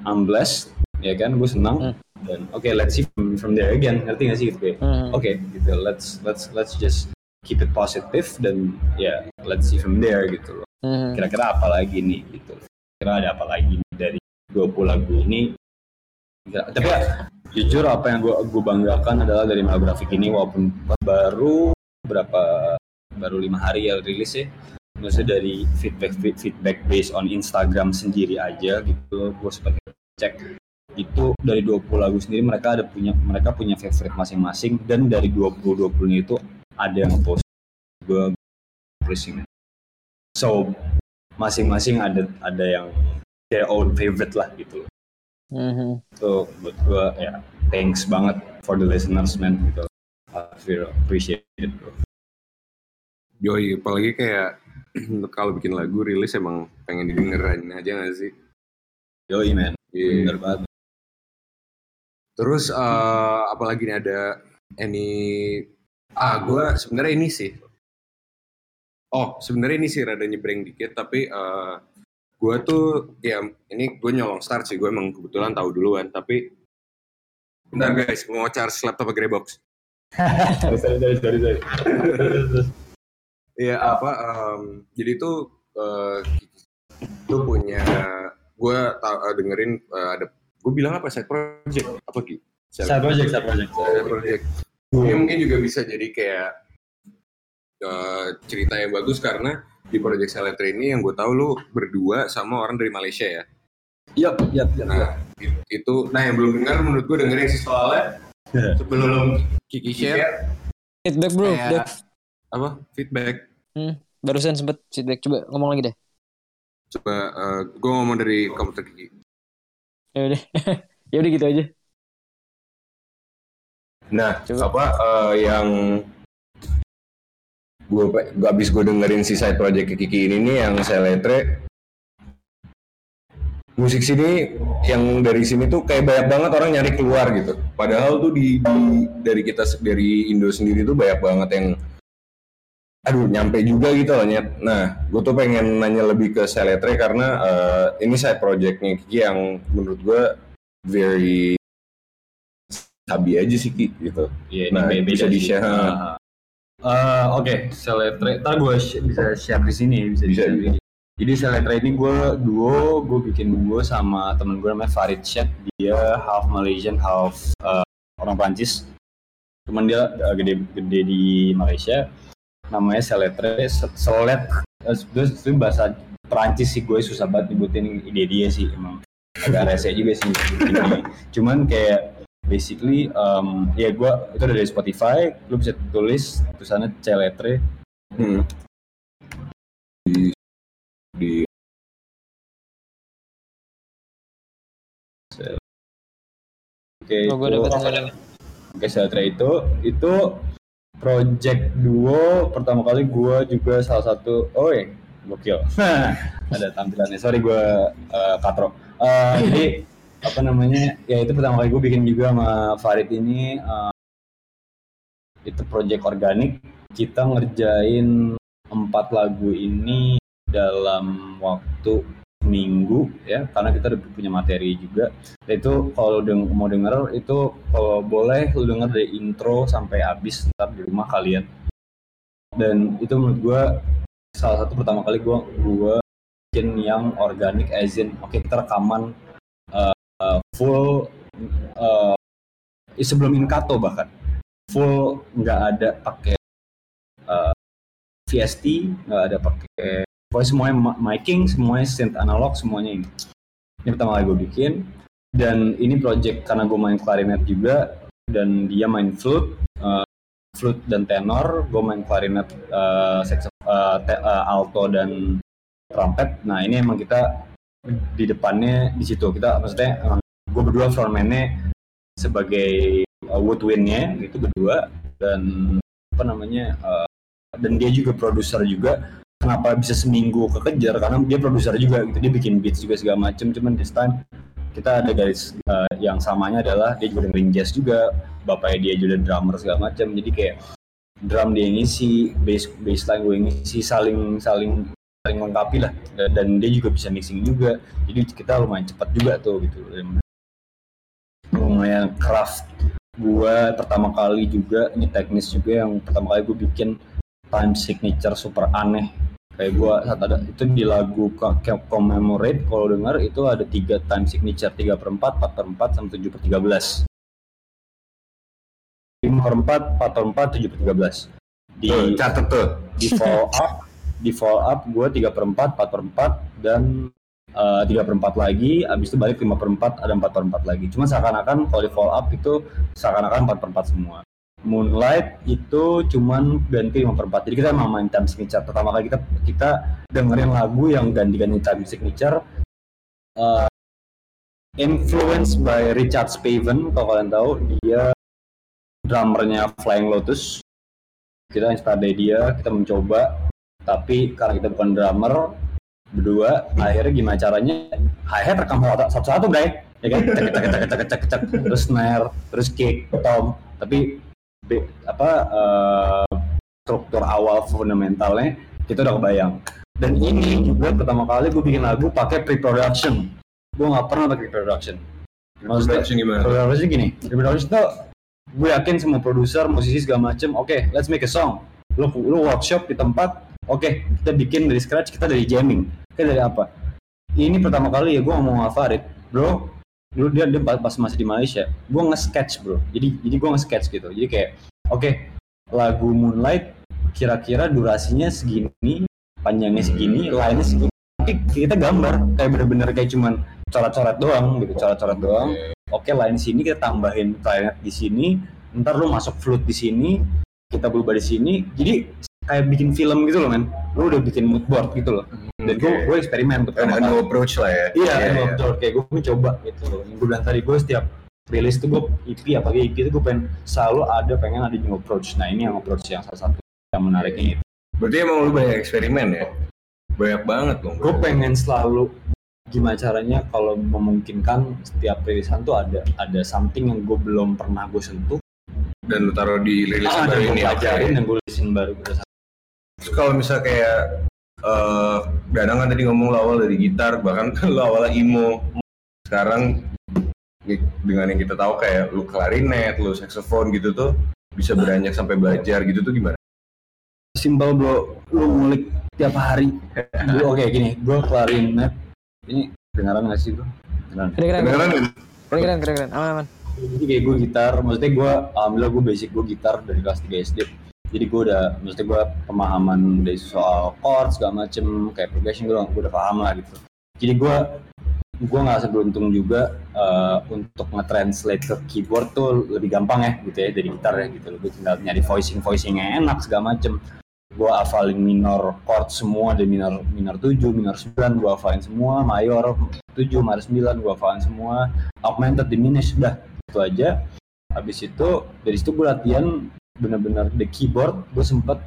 I'm blessed ya kan? Gue senang. Hmm. dan oke let's see from, from there again. Ngerti gak sih? Gitu kayak Hmm. oke gitu. Let's let's let's just keep it positive dan ya let's see from there gitu loh. Hmm. kira-kira apa lagi nih gitu. Kira ada apa lagi dari 20 lagu ini Kira- tapi jujur apa yang gue gue banggakan adalah dari Graphic ini walaupun baru berapa baru lima hari ya rilis ya maksudnya dari feedback feedback based on Instagram sendiri aja gitu gue sempat cek. Itu dari 20 lagu sendiri mereka ada punya mereka punya favorite masing-masing dan dari 20 20 itu ada yang post gue pushing so masing-masing ada ada yang their own favorite lah gitu Mhm. so buat gue ya thanks banget for the listeners man gitu I feel appreciated bro Yoi, apalagi kayak kalau bikin lagu rilis emang pengen didengerin aja gak sih? yoi man Iya. bener banget Terus eh apalagi nih ada any ah gue sebenarnya ini sih. Oh sebenarnya ini sih rada nyebrang dikit tapi eh gue tuh ya ini gue nyolong start sih gue emang kebetulan tahu duluan tapi bentar guys mau charge laptop pakai box. sorry sorry sorry sorry, sorry. Iya apa em, jadi tuh eh tuh punya gue eh, dengerin eh, ada gue bilang apa side project apa ki? side project side project Side project. Ini mungkin juga bisa jadi kayak eh, cerita yang bagus karena di project Seletre ini yang gue tahu lu berdua sama orang dari Malaysia ya. Yap, yap, yap. Nah it- itu, nah yang belum dengar menurut gue dengerin sih soalnya sebelum Kiki share Feedback bro, Kayak- apa feedback. Barusan sempet feedback. Coba ngomong lagi deh. Coba gue ngomong dari komputer Kiki. Ya udah. ya udah gitu aja. Nah, Coba. apa eh, yang gue gak habis gue dengerin si side project Kiki ini nih yang saya letre musik sini yang dari sini tuh kayak banyak banget orang nyari keluar gitu. Padahal tuh di, di- dari kita dari Indo sendiri tuh banyak banget yang aduh nyampe juga gitu loh Nyet. Nah, gue tuh pengen nanya lebih ke Seletre karena eh, ini side projectnya Kiki yang menurut gue very sabi aja sih Ki gitu. Iya, Nah, bisa sih. di-share. Ah. Eh, Oke, Seletre. Ntar gue bisa share di sini, bisa, Bisa, di sini. Jadi Seletre ini gue duo, gue bikin duo sama temen gue namanya Farid Syed. Dia half Malaysian, half eh, orang Prancis. Cuman dia eh, gede-gede di Malaysia. Namanya Seletre, Se- Selet. Eh, Itu bahasa Prancis sih gue susah banget nyebutin ide dia sih emang agak rese juga sih. Cuman kayak basically um, ya gue itu ada dari Spotify lu bisa tulis tulisannya celetre. Hmm. Di di. Oke Oh, gue itu- dapet gue dapet. oke celetre. Itu. Itu project duo pertama kali gue juga salah satu oh ya gokil. Ada tampilannya. Sorry gue uh, katro Eh, jadi apa namanya ya itu pertama kali gue bikin juga sama Farid ini eh, itu project organik. Kita ngerjain empat lagu ini dalam waktu minggu ya karena kita udah punya materi juga. Itu kalau deng- mau denger itu kalau boleh lu denger dari intro sampai habis ntar di rumah kalian. Dan itu menurut gue salah satu pertama kali gue gue bikin yang organik as in oke kita rekaman full uh, sebelum inkato bahkan. Full nggak ada pakai uh, VST nggak ada pakai pokoknya semuanya miking semuanya synth analog semuanya ini. Ini pertama kali gue bikin. Dan ini project karena gue main klarinet juga dan dia main flute uh, flute dan tenor. Gue main klarinet uh, uh, uh, alto dan trumpet. Nah ini emang kita di depannya di situ. Kita maksudnya gue berdua frontman-nya sebagai uh, woodwind-nya itu berdua. Dan apa namanya uh, dan dia juga produser juga. Kenapa bisa seminggu kekejar? Karena dia produser juga gitu. Dia bikin beats juga segala macem. Cuman this time kita ada garis uh, yang samanya adalah dia juga dengerin jazz juga. Bapaknya dia juga drummer segala macam jadi kayak drum dia ngisi bass bassline gue ngisi saling saling saling melengkapi lah. Dan dia juga bisa mixing juga. Jadi kita lumayan cepat juga tuh gitu. Lumayan craft gua pertama kali juga ini teknis juga yang pertama kali gue bikin time signature super aneh. Kayak gua saat ada itu di lagu commemorate kalau dengar itu ada tiga time signature 3 per 4, 4 per 4, sama 7 per 13 5 per 4, 4 per 4, 7 per 13 di Tuh, catet tuh. di follow up di follow up gue 3 per 4, 4 per 4 dan 3 per 4 lagi abis itu balik 5 per 4 ada 4 per 4 lagi. Cuma seakan-akan kalau di follow up itu seakan-akan 4 per 4 semua. Moonlight itu cuman ganti 5 per 4 jadi kita emang main time signature. Pertama kali kita kita dengerin lagu yang ganti-ganti time signature uh, influenced by Richard Spaven kalau kalian tahu dia drummernya Flying Lotus. Kita dari dia kita mencoba tapi karena kita bukan drummer berdua akhirnya gimana caranya? Hi-hat rekam satu-satu bray. Ya kan? Cek cek cek cek cek cek terus snare terus kick tom. Tapi be- apa eh, struktur awal fundamentalnya kita udah kebayang. Dan ini juga pertama kali gue bikin lagu pakai pre-production. Gue nggak pernah pakai pre-production. Maksudnya Production gimana? pre-production gini. Pre-production tuh gue yakin semua produser musisi segala macem oke let's make a song. Lu lu workshop di tempat oke kita bikin dari scratch kita dari jamming. Kita dari apa? Ini pertama kali ya gue ngomong sama Farid. Bro dulu dia dia pas masih di Malaysia gue nge-sketch bro. Jadi jadi gue nge-sketch gitu. Jadi kayak oke lagu Moonlight kira-kira durasinya segini panjangnya segini lainnya segini. Tapi kita gambar kayak bener-bener kayak cuman coret-coret doang gitu coret-coret doang. Oke lain sini kita tambahin clarinet di sini. Ntar lu masuk flute di sini kita berubah di sini. Jadi kayak bikin film gitu loh men lu udah bikin mood board gitu loh dan gue Oke. gue eksperimen pertama kali. new approach lah ya. Iya, emang betul. Kayak gue mencoba gitu loh. Yang gue bilang tadi gue setiap rilis tuh gue EP apa EP itu gue pengen selalu ada pengen ada new approach. Nah ini yang approach yang salah satu yang menariknya itu. Berarti emang lu banyak eksperimen ya? Banyak banget dong. Gue pengen selalu gimana caranya kalau memungkinkan setiap rilisan tuh ada ada something yang gue belum pernah gue sentuh. Dan lu taruh di rilisan Ah, baru gue ini. oke. pelajarin dan gue rilisin baru berdasarkan Terus kalau misalnya kayak eh Danang kan tadi ngomong lo awal dari gitar, bahkan lo awalnya emo. Sekarang di- dengan yang kita tahu kayak lu klarinet, lu saxophone gitu tuh bisa beranjak sampai belajar gitu tuh gimana? simpel bro lu ngulik tiap hari. Gue oke gini gue klarinet. Ini kedengaran gak sih bro? Kedengaran. Keren keren Kedengeran keren keren keren keren aman aman. jadi kayak gue gitar maksudnya gue alhamdulillah gue basic gue gitar dari kelas 3 SD jadi gue udah maksudnya gue pemahaman dari soal chord segala macem kayak progression gue udah, gue udah paham lah gitu. Jadi gue gue nggak seberuntung juga eh, untuk nge-translate ke keyboard tuh lebih gampang ya gitu ya dari gitar ya gitu. Gue tinggal nyari voicing voicing yang enak segala macem. Gue hafalin minor chord semua dari minor minor 7, minor 9 gue hafalin semua. Mayor 7, minor 9 gue hafalin semua. Augmented diminished udah itu aja. Habis itu dari situ gue latihan bener-bener the keyboard gue sempet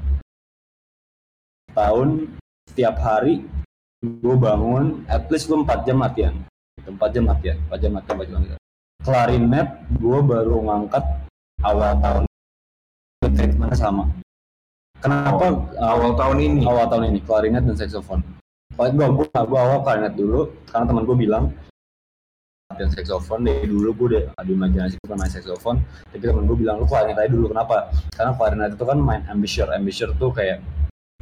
tahun setiap hari gue bangun at least gue 4 jam latihan. Gitu, 4 jam latihan 4 jam latihan 4 jam latihan. Klarinet gue baru ngangkat awal tahun. Treatmentnya sama. Kenapa? Awal tahun ini. awal tahun ini klarinet dan saxophone. Kalau gue gue gue awal klarinet dulu karena teman gue bilang latihan saxophone dari dulu gue udah ada imajinasi gue main saxophone. Tapi teman gue bilang lu klarinet aja dulu kenapa? Karena klarinet itu kan main embouchure embouchure tuh kayak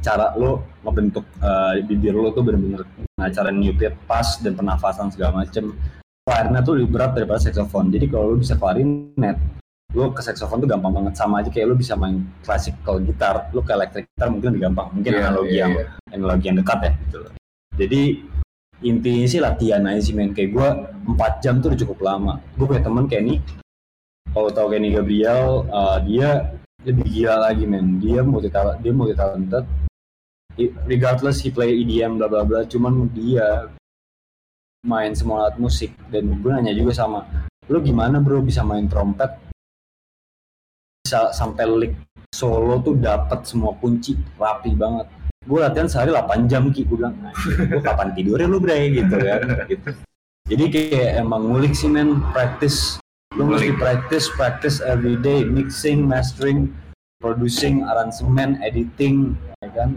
cara lo ngebentuk eh, bibir lo tuh bener-bener nah, cara niupnya pas dan pernafasan segala macem. Klarinet tuh lebih berat daripada saxophone. Jadi kalau lo bisa klarinet lo ke saxophone tuh gampang banget. Sama aja kayak lo bisa main classical gitar. Lo ke electric gitar mungkin lebih gampang. Mungkin Iya, analogi iya, yang iya. analogi yang dekat ya gitu loh. jadi intinya sih latihan aja sih men. Kayak gue 4 jam tuh udah cukup lama. Gue punya temen Kenny kalau tau Kenny Gabriel uh, dia lebih gila lagi men. Dia multi talent dia multi talented regardless he play EDM bla bla bla. Cuman dia main semua alat musik. Dan gue nanya juga sama lu gimana bro bisa main trompet? Bisa sampai lick solo tuh dapat semua kunci rapi banget gue latihan sehari 8 jam ki gue bilang gue kapan tidurnya lu bre gitu kan gitu. jadi kayak emang ngulik sih men practice lu mesti practice practice every day mixing mastering producing aransemen editing ya kan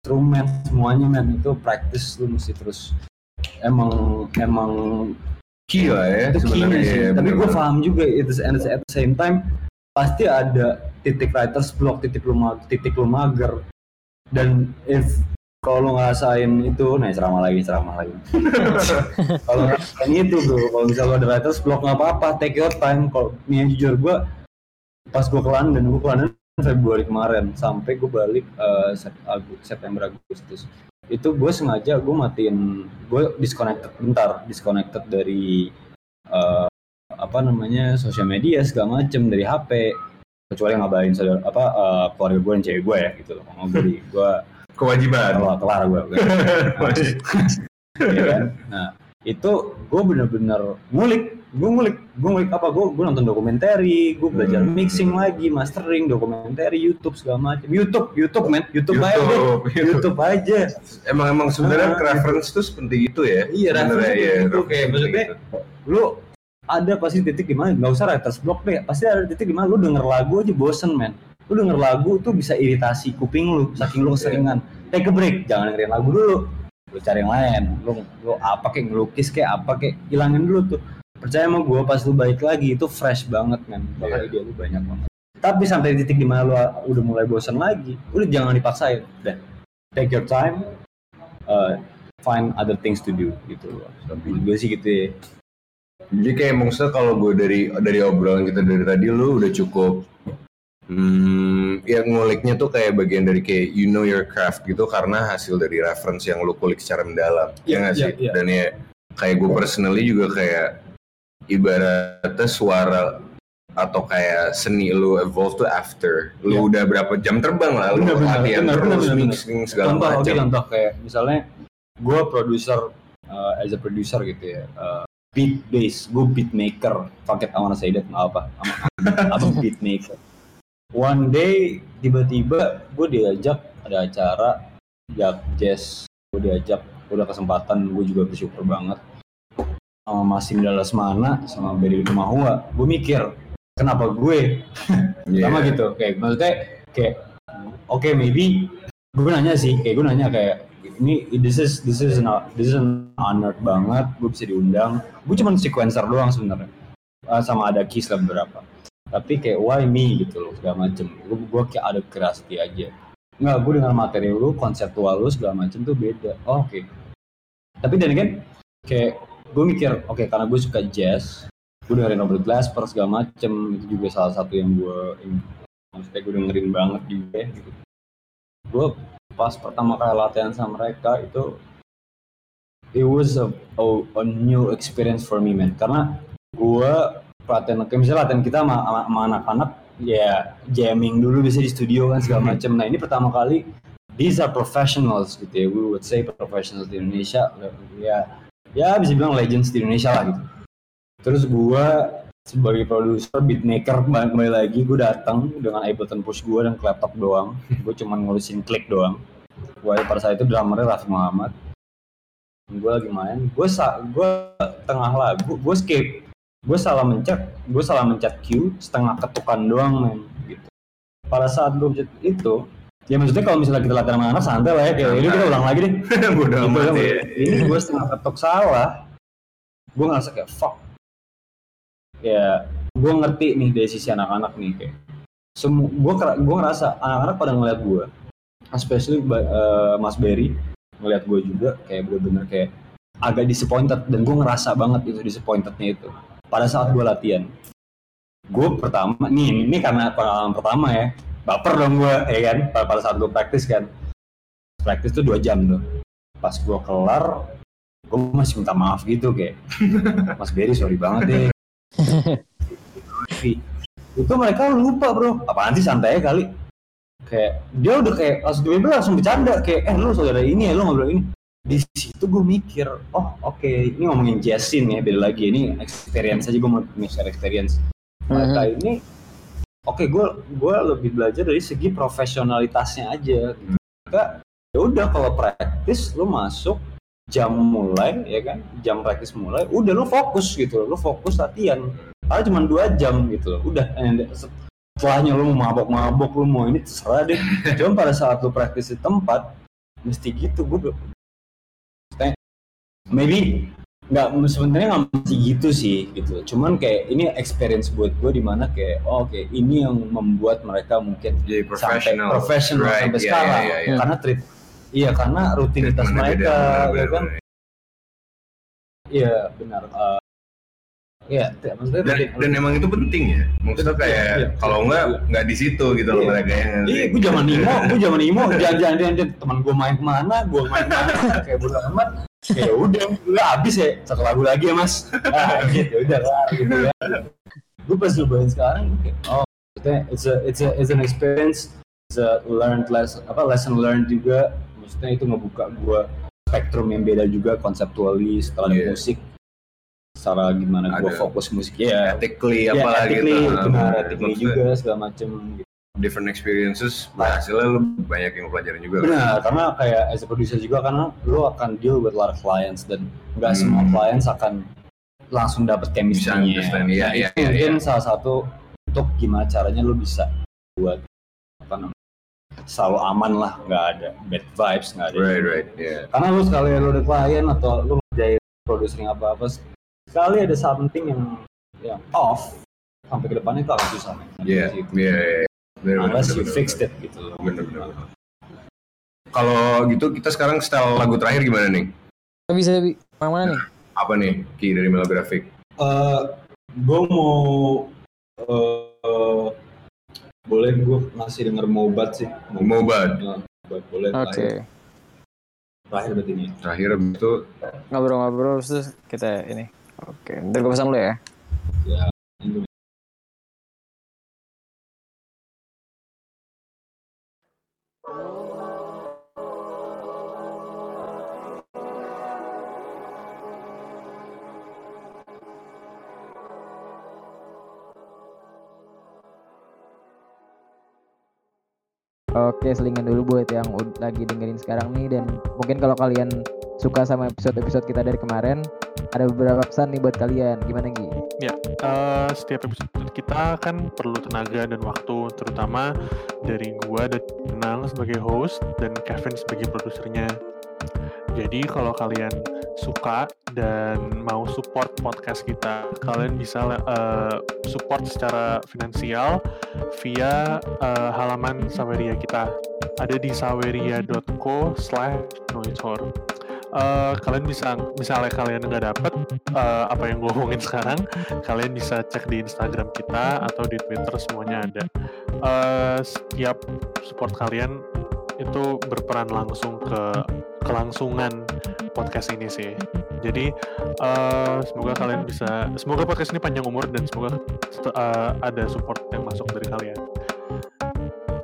instrumen semuanya men itu practice lu mesti terus emang emang Key lah ya itu sebenarnya. sih. ya, Tapi gue paham juga itu and at the same time pasti ada titik writer's block, titik lu titik lu mager. Dan if kalau lu ngerasain itu, nah ceramah lagi, ceramah lagi. kalau ngerasain itu bro, kalau misalnya lu ada writer's block nggak apa-apa, take your time. Kalau nih yang jujur gue, pas gue ke London, gue ke London Februari kemarin, sampai gue balik Agu- September Agustus itu gue sengaja gue matiin gue disconnected bentar disconnected dari eh, apa namanya sosial media segala macem dari HP kecuali ngabain saudara apa eh, keluarga gue dan cewek gue ya gitu loh mau gue gue Kewajiban. kelar kelar gue ya kan? Nah itu gue bener-bener ngulik, gue ngulik, gue ngulik apa? Gue gue nonton dokumentari, gue belajar Hmm. mixing lagi, mastering, dokumentari, YouTube segala macam. YouTube, YouTube men, YouTube, aja deh, YouTube, YouTube. YouTube aja. Emang emang sebenarnya Ah, reference tuh seperti itu ya. Iya, reference iya, itu reference kayak maksudnya itu. lu ada pasti titik di mana nggak usah writer's block deh. Pasti ada titik di mana lu denger lagu aja bosen men. Lu denger lagu tuh bisa iritasi kuping lu saking lu keseringan. Take a break jangan dengerin lagu dulu. Lu cari yang lain. Lu lu apa kayak ngelukis kayak apa kayak hilangin dulu tuh. Percaya sama gue pas lu balik lagi itu fresh banget men. Bakal Iya. ide lu banyak banget. Tapi sampai titik di mana lu udah mulai bosan lagi udah jangan dipaksain. Udah. Take your time uh, find other things to do gitu. Loh gue sih gitu ya Jadi kayak maksudnya kalau gue dari dari obrolan kita dari tadi lu udah cukup hmm, ya nguliknya tuh kayak bagian dari kayak you know your craft gitu karena hasil dari reference yang lu kulik secara mendalam. Iya, ya nggak iya, sih? iya. Dan ya kayak gue personally juga kayak ibaratnya suara atau kayak seni lu evolve tuh after lu Iya. udah berapa jam terbang lah lu Bener, bener, latihan bener, terus bener, bener. mixing segala contoh macam. contoh kayak misalnya gue produser uh, as a producer gitu ya uh, beat bass gue beat maker fuck it I wanna say that nggak apa. I'm, I'm a beat maker one day tiba-tiba gue diajak ada acara jak jazz gue diajak udah kesempatan gue juga bersyukur banget. Sama Masim Dallas Mana sama Berry Mahua. Gue mikir kenapa gue? Iya. sama gitu. Kayak maksudnya kayak oke maybe gue nanya sih kayak gue nanya kayak ini this is this is an this is an honor banget gue bisa diundang. Gue cuma sequencer doang sebenarnya. Eh, sama ada keys lah beberapa. Tapi kayak why me gitu loh segala macem. Gue gue kayak ada curiosity aja. Nggak gue dengan materi lu konseptual lu segala macem tuh beda. Oh, oke. Tapi dan kan kayak gue mikir oke karena gue suka jazz gue dengerin Robert Glasper segala macem. Itu juga salah satu yang gue maksudnya gue dengerin banget juga gitu. Gue pas pertama kali latihan sama mereka itu it was a, a, a new experience for me man. Karena gue latihan kayak misalnya latihan kita sama, sama- sama anak-anak ya jamming dulu bisa di studio kan segala macem. Nah ini pertama kali these are professionals gitu ya. We would say professionals di Indonesia. Ya ya bisa bilang legends di Indonesia lah gitu. Terus gua sebagai produser beatmaker kembali lagi gue datang dengan Ableton Push gue dan laptop doang gue cuman ngurusin klik doang gue pada saat itu drummernya Raffi Muhammad gue lagi main gue sa gue tengah lagu gue skip gue salah mencet gue salah mencet Q setengah ketukan doang men gitu pada saat gue mencet itu ya maksudnya kalau misalnya kita latihan sama anak santai lah ya kayak ini kita ulang lagi deh Bodoh Gitu amat kan. ya. Ini gue setengah ketok salah. Gue ngerasa kayak fuck. Ya, gue ngerti nih dari sisi anak-anak nih kayak. Semua, gue gue ngerasa anak-anak pada ngeliat gue, especially eh, Mas Berry ngeliat gue juga kayak bener-bener kayak agak disappointed dan gue ngerasa banget itu disappointednya itu pada saat gue latihan. Gue pertama, nih ini karena pengalaman pertama ya, baper dong gue ya kan pada, pada saat gue praktis kan. Praktis tuh dua jam tuh pas gue kelar gue masih minta maaf gitu kayak Mas Berry sorry banget deh itu mereka lupa bro. Apaan sih santai kali. Kayak dia udah kayak langsung tiba langsung bercanda. Kayak eh lu saudara ini ya lu ngobrol ini. Di situ gue mikir oh oke ini ngomongin jazzin ya beda lagi. Ini experience aja gue mau share experience. Mereka ini oke gue gue lebih belajar dari segi profesionalitasnya aja. Mereka ya udah kalau praktis lu masuk jam mulai ya kan? Jam praktis mulai udah lu fokus gitu lu fokus latihan. Karena cuma dua jam gitu loh udah. Setelahnya lu mau mabok-mabok lu mau ini terserah deh. Cuma pada saat lu praktis di tempat mesti gitu gue maybe nggak sebenarnya nggak mesti gitu sih gitu cuman kayak ini experience buat gue di mana kayak oh, oke ini yang membuat mereka mungkin Jadi sampai professional. profesional Right, sampai iya, sekarang. iya, iya. karena treat iya karena rutinitas Treatmentnya mereka beda, ya kan iya benar iya t- maksudnya Dan, dan emang itu penting ya. Maksudnya kayak Iya, iya. kalau enggak nggak di situ gitu loh Iya. mereka yang Iya, gue zaman imo, gue zaman imo, jalan-jalan jalan teman gue main ke mana, gue main ke mana, kayak bodo amat. Kayak udah, udah habis ya, satu lagu lagi ya mas. Ah, gitu, udah lah, gitu ya. Gue pas nyobain sekarang, kayak, oh it's a it's a it's an experience it's a learned lesson apa lesson learned juga maksudnya itu ngebuka gua spektrum yang beda juga conceptually setelah Iya. musik secara gimana gua Ada. fokus musik ya ethically ya apa ethically, gitu benar Nah, ethically juga segala macem gitu. different experiences hasilnya lu banyak yang lu pelajarin juga benar karena kayak as a producer juga karena lu akan deal with a lot of clients dan nggak Hmm. semua clients akan langsung dapat Bisa chemistry-nya understand, iya, Nah, iya, itu iya, mungkin iya. salah satu untuk gimana caranya lu bisa buat selalu aman lah nggak ada bad vibes nggak ada right right yeah karena lu sekali lu ada klien atau lu ngerjain producing apa apa sekali ada something yang yang off sampai ke depannya itu akan susah men. yeah Gitu. yeah yeah. Bener, bener, unless bener, you bener, fixed bener. it gitu loh Bener, bener, bener. kalau gitu kita sekarang style lagu terakhir gimana nih Bisa Bi. Yang mana nih? apa nih Ki dari Melographic Eh, gue mau eh boleh gue ngasih denger mobat sih Mobat Nah, Mobat, boleh Oke. terakhir terakhir berarti ini terakhir itu Ngobrol-ngobrol terus kita ini. Oke, ntar gue pasang dulu ya. ya Oke, selingan dulu buat yang lagi dengerin sekarang nih dan mungkin kalau kalian suka sama episode-episode kita dari kemarin, ada beberapa pesan nih buat kalian. Gimana Gi? Eh, setiap episode kita kan perlu tenaga dan waktu, terutama dari gua dan Nang sebagai host dan Kevin sebagai produsernya. Jadi kalau kalian suka dan mau support podcast kita, kalian bisa eh, support secara finansial via eh, halaman Saweria kita. Ada di saweria.co slash. Eh, kalian bisa misalnya kalian nggak dapet eh, apa yang gue omongin sekarang kalian bisa cek di Instagram kita atau di Twitter semuanya ada Eh, setiap support kalian itu berperan langsung ke kelangsungan podcast ini sih jadi eh, semoga kalian bisa semoga podcast ini panjang umur dan semoga eh, ada support yang masuk dari kalian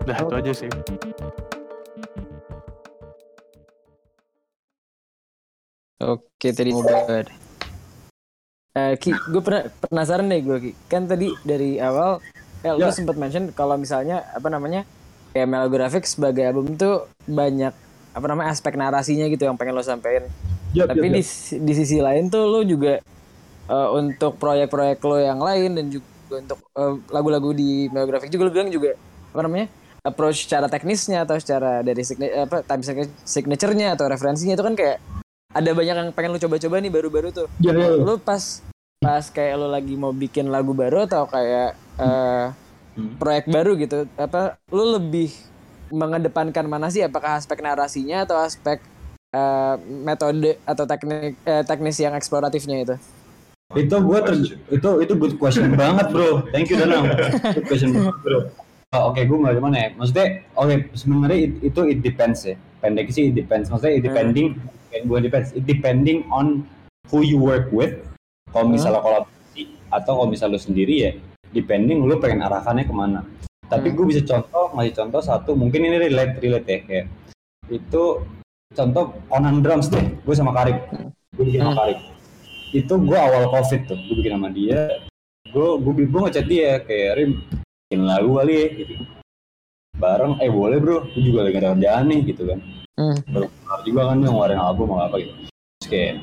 Nah itu aja sih Oke, tadi. Eh, Ki, gue pernah penasaran deh gue Ki. Kan tadi dari awal, eh, lu Ya. sempat mention kalau misalnya apa namanya kayak Melographic sebagai album tuh banyak apa namanya aspek narasinya gitu yang pengen lo sampein. Yap, Tapi yap, di yap. di sisi lain tuh lo juga eh, untuk proyek-proyek lo yang lain dan juga untuk eh, lagu-lagu di Melographic juga lo bilang juga apa namanya approach secara teknisnya atau secara dari signa- apa time signa- signature-nya atau referensinya itu kan kayak ada banyak yang pengen lo coba-coba nih baru-baru tuh. Ya, ya, ya. Lo pas pas kayak lo lagi mau bikin lagu baru atau kayak eh, Hmm. proyek baru gitu apa lo lebih mengedepankan mana sih? Apakah aspek narasinya atau aspek eh, metode atau teknik eh, teknis yang eksploratifnya itu? Itu gue itu itu good question banget bro. Thank you Danang. Good question. Banget, bro. Oh, oke gue nggak gimana ya? Maksudnya oke sebenarnya it- itu it depends ya. Pendek sih it depends. Maksudnya it depending kayak gue depends. It depending on who you work with. Kalau misalnya kolaborasi atau kalau misalnya lu sendiri ya depending lu pengen arahkannya ke mana tapi Hmm. gue bisa contoh ngasih contoh satu mungkin ini relate relate ya kayak itu contoh Conan Drums deh gue sama Karib gue bikin sama Hmm. Karib itu gue awal covid tuh gue bikin sama dia. Gue gue gue ngechat dia kayak Rim bikin lagu kali ya gitu. Bareng eh boleh bro gue juga lagi ada kerjaan nih gitu kan. Hmm. baru juga kan dia ngeluarin album atau apa gitu. Terus kayak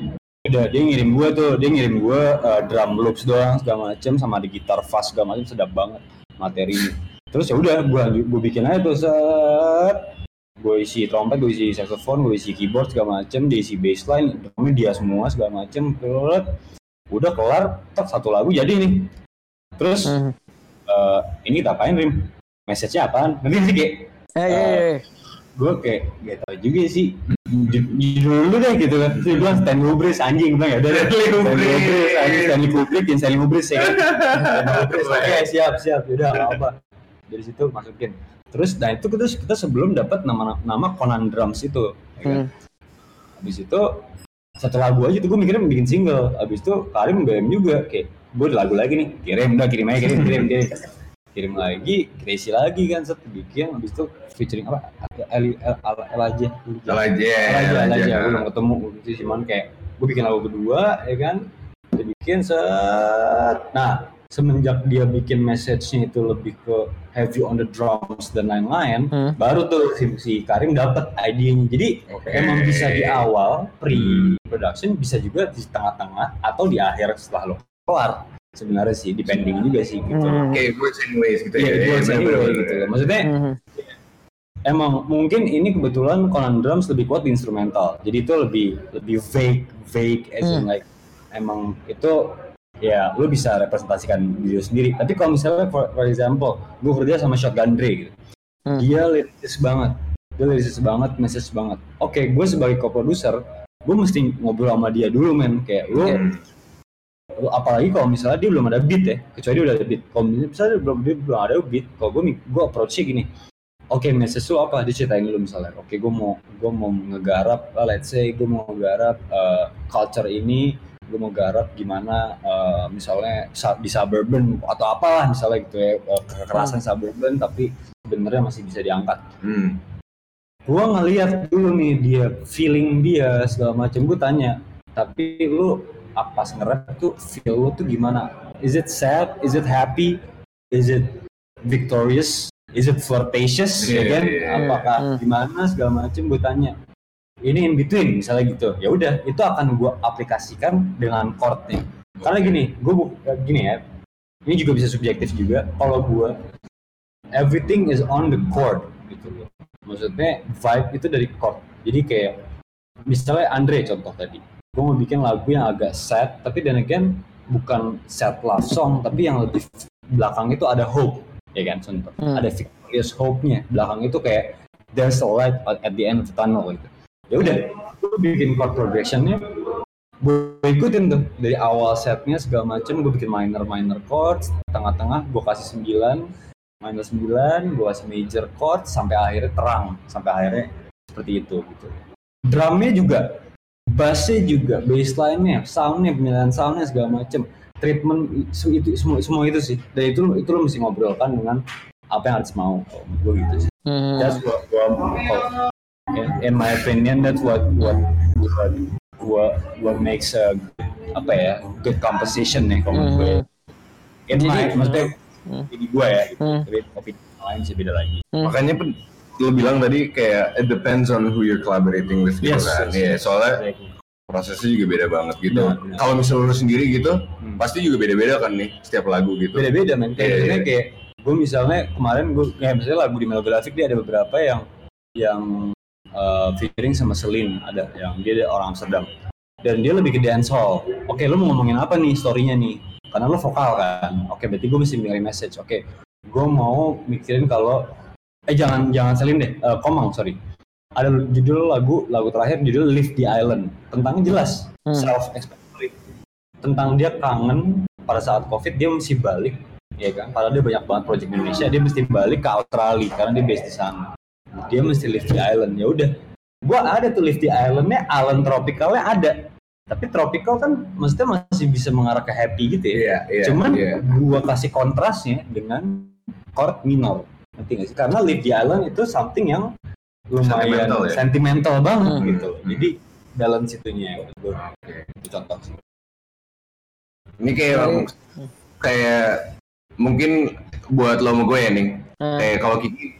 udah dia ngirim gue tuh dia ngirim gue uh, drum loops doang segala macem sama di gitar fast segala macem sedap banget materinya terus ya udah gue gue bikin aja tuh set. Gue isi trompet gue isi saxophone gue isi keyboard segala macem dia isi bassline drumnya dia semua segala macem Terus, udah kelar tak satu lagu jadi nih. Terus Hmm. eh, ini kita apain rim? Message-nya apaan? Nanti sih kayak Eh, iya, iya, iya. gue kayak gak tau juga sih. Ju- judul lu deh gitu. Kan terus dia bilang Stanley Kubrick anjing gue bilang ya. Udah deh. Stanley Stanley Kubrick. Kubrick anjing. Stanley Kubrick Stanley Kubrick ya. Kan Stanley Kubrick oke siap siap. Gak apa dari situ masukin. Terus nah itu terus kita sebelum dapat nama nama Conan Drums itu ya kan? Hmm. habis itu satu lagu aja tuh gue mikirnya bikin single. Habis itu Karim BM juga kayak gue lagu lagi nih kirim udah kirim aja kirim kirim kirim. Kirim lagi kita isi lagi kan set bikin habis itu featuring apa? El El aja El aja El aja gue belum ketemu cuman kayak gue bikin lagu kedua ya kan? Kita bikin set. Nah semenjak dia bikin message-nya itu lebih ke heavy on the drums dan lain-lain Hmm. baru tuh si, si Karim dapat idenya jadi Oke. emang bisa di awal pre production bisa juga di tengah-tengah atau di akhir setelah lo kelar sebenarnya sih depending juga sih gitu Hmm. Kayak gue anyways gitu ya. works Iya, anyway gitu. Maksudnya Mhm. emang mungkin ini kebetulan Conan Drums lebih kuat di instrumental. Jadi itu lebih lebih vague, vague as in Hmm. like emang itu ya lu bisa representasikan video sendiri. Tapi kalau misalnya for, for example, gue kerja sama Shotgun Dre gitu. Hmm. Dia lyricist banget. Dia lyricist banget, message banget. Oke, gue sebagai co-producer, gue mesti ngobrol sama dia dulu men kayak lu. Lu- apalagi kalau misalnya dia belum ada beat ya kecuali dia udah ada beat kalau misalnya dia belum dia belum ada beat kalau gue gue approach gini oke message lu apa dia ceritain dulu misalnya oke gue mau gue mau ngegarap uh, let's say gue mau ngegarap uh, culture ini gue mau garap gimana uh, misalnya sa- di suburban atau apalah misalnya gitu ya uh, kekerasan suburban tapi sebenarnya masih bisa diangkat. Hmm. gue ngeliat dulu nih dia feeling dia segala macam gue tanya tapi lu apa nge-rap tuh feel lu tuh gimana? Is it sad? Is it happy? Is it victorious? Is it flirtatious? Iya, ya kan? iya, iya. apakah Hmm. gimana segala macam gue tanya ini in between misalnya gitu. Ya udah itu akan gue aplikasikan dengan chordnya karena gini gue gini ya ini juga bisa subjektif juga. Kalau gue everything is on the chord gitu loh. Maksudnya vibe itu dari chord jadi kayak misalnya Andre contoh tadi. Gue mau bikin lagu yang agak sad tapi dan again bukan sad love song tapi yang lebih belakang itu ada hope ya kan? Contoh. Hmm. ada victorious hope-nya. Belakang itu kayak there's a light at at the end of the tunnel gitu ya udah gue bikin chord progressionnya. Gue ikutin tuh dari awal setnya segala macem gue bikin minor minor chords tengah-tengah gue kasih 9 minor 9 gue kasih major chord sampai akhirnya terang sampai akhirnya seperti itu gitu. Drumnya juga bassnya juga bassline-nya soundnya pemilihan soundnya segala macem. Treatment itu, semua semua itu sih. Dan itu itu lo mesti ngobrolkan dengan apa yang harus mau. Gue gitu sih. That's what, what, what- in, in my opinion that's what what what what, what makes a apa ya good composition nih kalau menurut gue Mhm. in my Jadi- maksudnya Hmm. ini gue ya gitu. Hmm. tapi opini lain sih beda lagi Makanya pen, lo bilang tadi kayak it depends on who you're collaborating with gitu Yes, kan. yes, Iya, yes. soalnya prosesnya juga beda banget gitu. Benar, benar. Kalau misalnya lo sendiri gitu, Hmm. pasti juga beda-beda kan nih setiap lagu gitu. beda-beda men kayak Iya, misalnya iya. kayak gue misalnya kemarin gue kayak misalnya lagu di Melographic dia ada beberapa yang yang uh, featuring sama Celine ada yang dia ada orang Amsterdam. Dan dia lebih ke dancehall. Oke lu mau ngomongin apa nih storynya nih? Karena lu vokal kan? Oke berarti gue mesti ngirim message. Oke gue mau mikirin kalau eh jangan jangan Celine deh eh, Komang sorry. Ada judul lagu lagu terakhir judul Leave the Island. Tentangnya jelas Hmm. self explanatory tentang dia kangen pada saat covid dia mesti balik ya kan? Padahal dia banyak banget project di Indonesia dia mesti balik ke Australia karena dia based di sana dia mesti live di island ya udah gua ada tuh live di islandnya island tropicalnya ada tapi tropical kan maksudnya masih bisa mengarah ke happy gitu ya Iya, iya. cuman iya. gua kasih kontrasnya dengan chord minor ngerti nggak sih karena live di island itu something yang lumayan Sentimental ya? sentimental banget Hmm. gitu jadi balance itunya ya gua itu contoh sih Ini kayak kayak mungkin buat lo sama gue ya nih. Hmm. Kayak kalau Kiki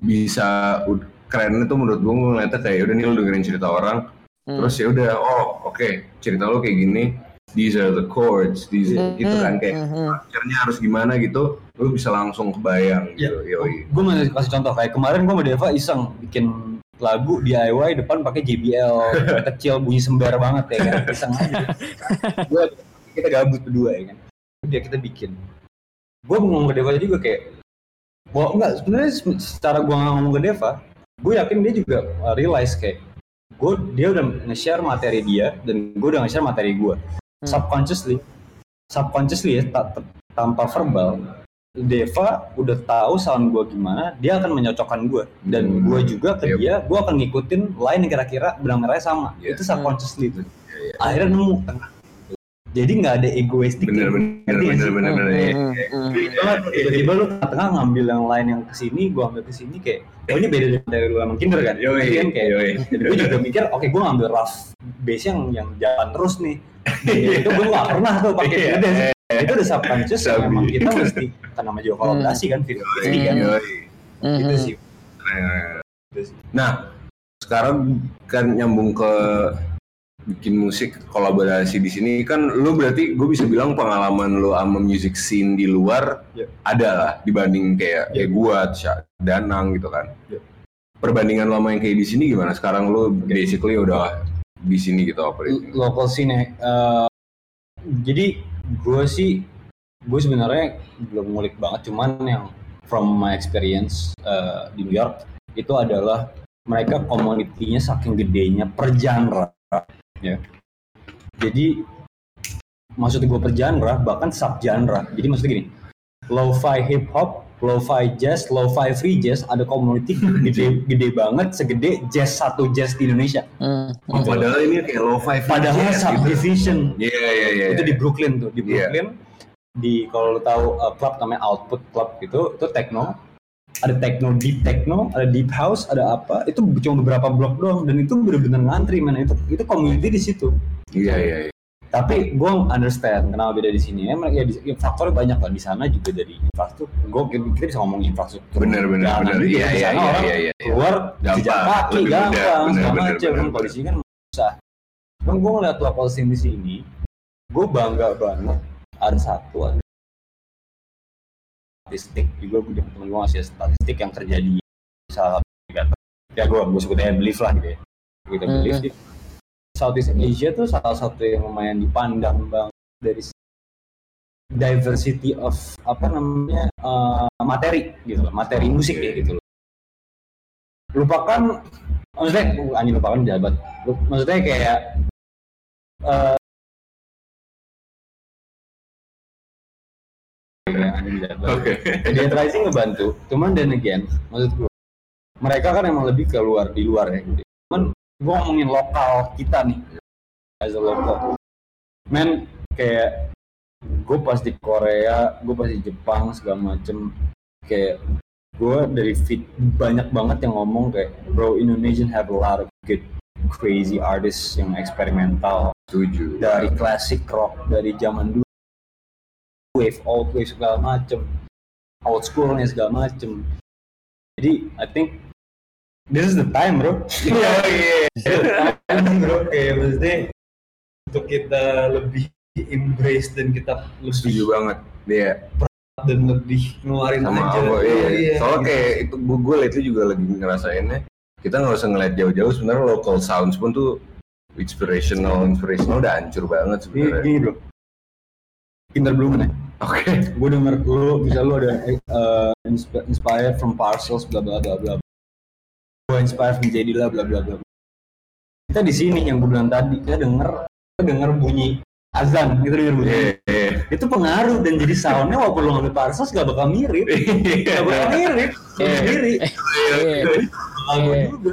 bisa ud- keren itu menurut gue ngeliatnya kayak udah nih lo dengerin cerita orang Hmm. terus ya udah oh oke cerita lo kayak gini these are the chords these are, Hmm, gitu kan kayak mhm. akhirnya harus gimana gitu lo bisa langsung kebayang gitu yoi gue mau kasih contoh kayak kemarin gue sama Deva iseng bikin lagu DIY depan pakai JBL kecil bunyi sembar banget ya kan iseng aja Gua, kita gabut berdua ya kan udah kita bikin gue ngomong ke Deva juga kayak Wah enggak sebenarnya se- secara gue ngomong ke Deva gue yakin dia juga uh, realize kayak gue dia udah nge-share materi dia dan gue udah nge-share materi gue Hmm. subconsciously subconsciously ya ta- ta- tanpa verbal Deva udah tahu sound gue gimana, dia akan menyocokkan gue dan Hmm. gue juga ke Yep. dia, gue akan ngikutin line yang kira-kira benang merahnya sama. Iya. Itu subconsciously itu. Iya, iya. Akhirnya nemu. Jadi nggak ada egoistik bener bener bener sih? bener bener ya. Hmm, hmm. tiba tiba lu tengah ngambil yang lain yang ke sini gua ambil ke sini kayak oh ini beda dari lu emang kinder kan Yoi, Jadi kan kayak yoi. gue juga mikir oke gua ngambil rough bass yang yang jalan terus nih itu gua nggak pernah tuh pakai Iya. beda sih itu udah subconscious yang emang kita mesti kan nama juga kolaborasi kan video ini kan Yoi. Hmm, gitu hmm. sih Nah, sekarang kan nyambung ke bikin musik kolaborasi di sini kan lu berarti gue bisa bilang pengalaman lu sama music scene di luar Ya. ada lah dibanding kayak Ya. kayak gua, Sya- Danang gitu kan. Ya. Perbandingan lo sama yang kayak di sini gimana? Sekarang lu basically udah di sini gitu operating. local scene eh, jadi gue sih gue sebenarnya belum ngulik banget cuman yang from my experience eh, di New York itu adalah mereka community-nya saking gedenya per genre ya. Jadi maksud gue per genre bahkan sub genre jadi maksudnya gini lo-fi hip hop lo-fi jazz lo-fi free jazz ada community gede gede banget segede jazz satu jazz di Indonesia. Hmm, Oh, padahal ini kayak lo-fi padahal jazz gitu. subdivision. Iya iya iya. itu di Brooklyn tuh di Iya. Brooklyn. Di kalau lo tahu uh, klub namanya Output Club itu itu techno ada techno deep techno ada deep house ada apa. Itu cuma beberapa blok doang. Dan itu benar-benar ngantri man. Itu itu community di situ. Iya iya. iya. tapi gue understand kenapa beda di sini. Ya, ya, ya faktornya banyak lah. Di sana juga dari infrastruktur. Gue kita bisa ngomong infrastruktur. Bener bener Jalan bener. Iya iya iya orang iya iya. keluar sejak kaki gampang segala macam kan kalau di sini kan susah. Cuman gue ngeliat local scene di sini gue bangga banget ada satu ada statistik. Juga gue temen gue ngasih statistik yang terjadi di salah ya gue gue sebutnya belief lah gitu ya. Kita Hmm. belief di Southeast Asia tuh salah satu yang lumayan dipandang bang dari diversity of apa namanya eh, materi gitu loh. Materi musik ya gitu loh. Lupakan maksudnya uh, anjing lupakan jabat. Lu- maksudnya kayak eh Oke. Dead Rising ngebantu cuman then again maksud gue mereka kan emang lebih ke luar di luar ya gitu cuman gue ngomongin lokal kita nih as a local men kayak gue pas di Korea gue pas di Jepang segala macem kayak gue dari fit banyak banget yang ngomong kayak bro Indonesian have a lot of good crazy artists yang eksperimental Setuju. dari classic rock dari zaman dulu wave old wave segala macem old schoolnya segala macem jadi I think this is the time bro Iya iya. bro kayak maksudnya untuk kita lebih embrace dan kita Setuju lebih banget. Iya. dan lebih ngeluarin sama aja Allah iya. Iya, Soalnya gitu. kayak itu gue gue itu juga lagi ngerasainnya. Kita nggak usah ngeliat jauh-jauh sebenarnya local sounds pun tuh inspirational inspirational udah hancur banget sebenarnya. gini bro Kinder Bloom nih Oke. gue denger lu bisa lu ada uh, insp- inspired from parcels bla bla bla bla gue inspired from jadi lah bla bla bla kita di sini yang gue bilang tadi kita denger kita denger bunyi azan gitu denger bunyi Iya. iya. itu pengaruh dan jadi soundnya walaupun lu ngambil parcels gak bakal mirip gak bakal mirip Iya. sendiri Iya. bakal gua Iya. juga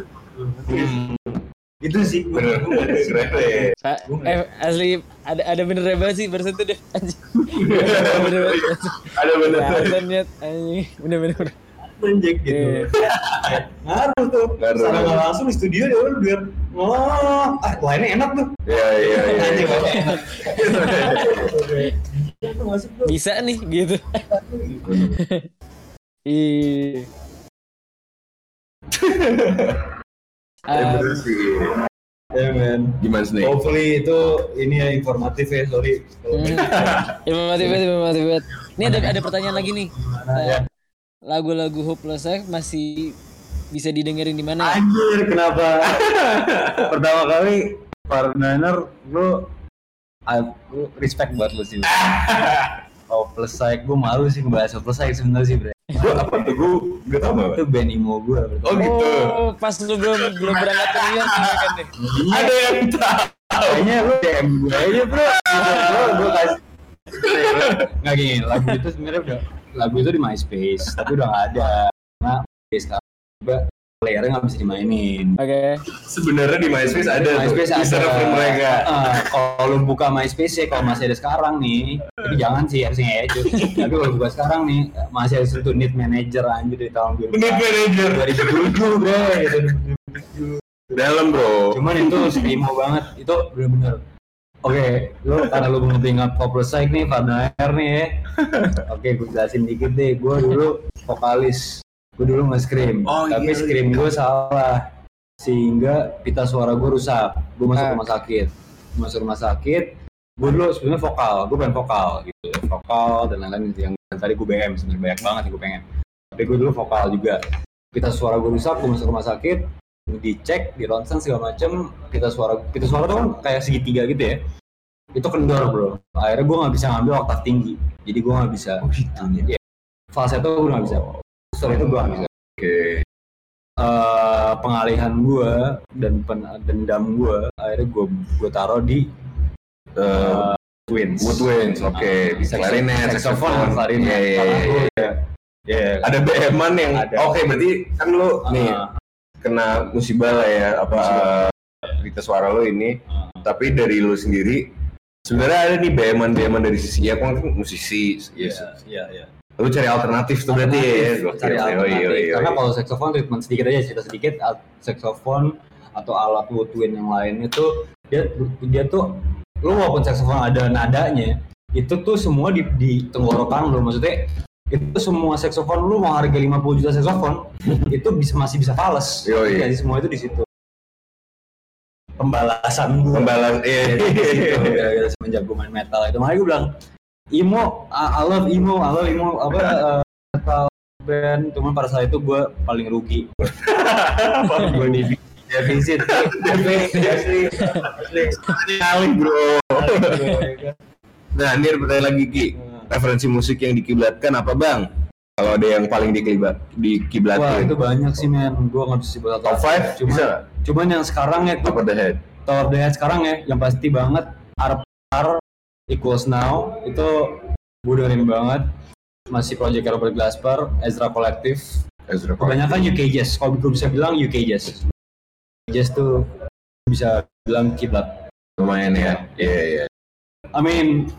itu sih Bener. Keren deh. Pak, eh asli ada ada benernya banget sih barusan tuh deh anjing. Ada bener banget. Ada bener. Kelihatan niat anjing. Bener bener. bener. Anjek gitu Iya. ngaruh tuh sana nggak langsung di studio ya udah biar oh ah lainnya enak tuh Iya iya iya. Iya. Bisa nih gitu. Iya. Iya, Um, bener sih. Ya men. Gimana sih? Hopefully itu ini ya informatif ya sorry. Hmm. Informatif banget, informatif banget. Ini ada ada pertanyaan lagi nih. gimana ya. Lagu-lagu Hopeless Life masih bisa didengerin di mana ya? Anjir kenapa? Pertama kali partner lu aku respect buat lu sih. Hopeless Psych, gue malu sih ngebahas Hopeless Psych sebenarnya sih bre. Gue apa tuh? Gue gak tau apa. Itu band emo gue. Oh gitu. Oh, pas lu belum belum berangkat ke New York gitu kan deh. Ada yang tahu. Kayaknya lu DM gue aja bro. Gue gue kasih. Nggak gini, lagu itu sebenarnya udah lagu itu di MySpace, tapi udah nggak ada. Karena MySpace sekarang juga layernya nggak bisa dimainin. Oke. Sebenarnya di MySpace ada MySpace tuh, di ada. server mereka. Ah, kalau lu buka MySpace ya kalau masih ada sekarang nih, tapi jangan sih harusnya ya tapi kalau buka sekarang nih masih ada situ need manager anjir di tahun 2000. Need manager. 2007 bro. Dalam bro. Cuman itu primo banget, itu bener-bener. Oke, lu karena lu belum ingat Popular Psych nih, Fadnair nih ya. Oke, gue jelasin dikit deh. Gue dulu vokalis, gue dulu nge-scream. Oh, tapi iya. scream gue salah. Sehingga pita suara gue rusak. Gue masuk Ah. rumah sakit. Masuk rumah sakit. Gue dulu sebenarnya vokal, gue pengen vokal gitu. Vokal dan lain-lain gitu. yang yang tadi gue BM sebenarnya banyak banget yang gue pengen. Tapi gue dulu vokal juga. Pita suara gue rusak, gue masuk rumah sakit, dicek, di ronsen segala macem, pita suara pita suara tuh kan kayak segitiga gitu ya. Itu kendor bro. Akhirnya gue nggak bisa ngambil oktav tinggi. Jadi gue nggak bisa. Oh gitu. Iya. Falsetto gue nggak bisa. Setelah itu gue bisa. Oke. Eh, pengalihan gue dan pen, dendam gue akhirnya gue gue taruh di Eh, Twins. Woodwinds, oke. Ah, Di saxo- klarinet, saxophone, klarinet. Iya, iya, iya. gue ya, ya, Ada BM-an yang oke berarti kan lu nih ah, kena musibah lah ya apa uh, berita suara lo ini ah. tapi dari lu sendiri sebenarnya ada nih BM-an BM-an dari sisi ya kan musisi Iya, yes. iya, iya. Lu cari alternatif tuh berarti ya Alternatif, cari Yoi, alternatif. yoi, yoi. Karena kalau saxophone treatment sedikit aja cerita sedikit, saxophone atau alat woodwind yang lain itu dia dia tuh lu walaupun saxophone ada nadanya, itu tuh semua di, di tenggorokan lu maksudnya itu semua saxophone lu mau harga 50 juta saxophone itu bisa masih bisa fals. Jadi semua itu di situ. Pembalasan gua. pembalas iya di situ, gara-gara semenjak gue main metal itu makanya gue bilang emo I, I love emo I love emo apa metal band. Cuman pada saat itu gue paling rugi. Gue di defisit asli asli. Bro. Nah Nir pertanyaan lagi Ki. Referensi musik yang dikiblatkan apa bang? Kalau ada yang paling dikiblat Wah dikiblatin itu banyak sih men, gue nggak bisa sebut top 5 Cuman, bisa cuman yang sekarang ya, top of the head. top of the head sekarang ya, yang pasti banget Arpar equals now itu gue dengerin banget. Masih Project Robert Glasper, Ezra Collective, Ezra Pound. kebanyakan UK Jazz. Kalau gue bisa bilang UK Jazz. Jazz tuh bisa bilang kiblat. lumayan ya iya iya I mean,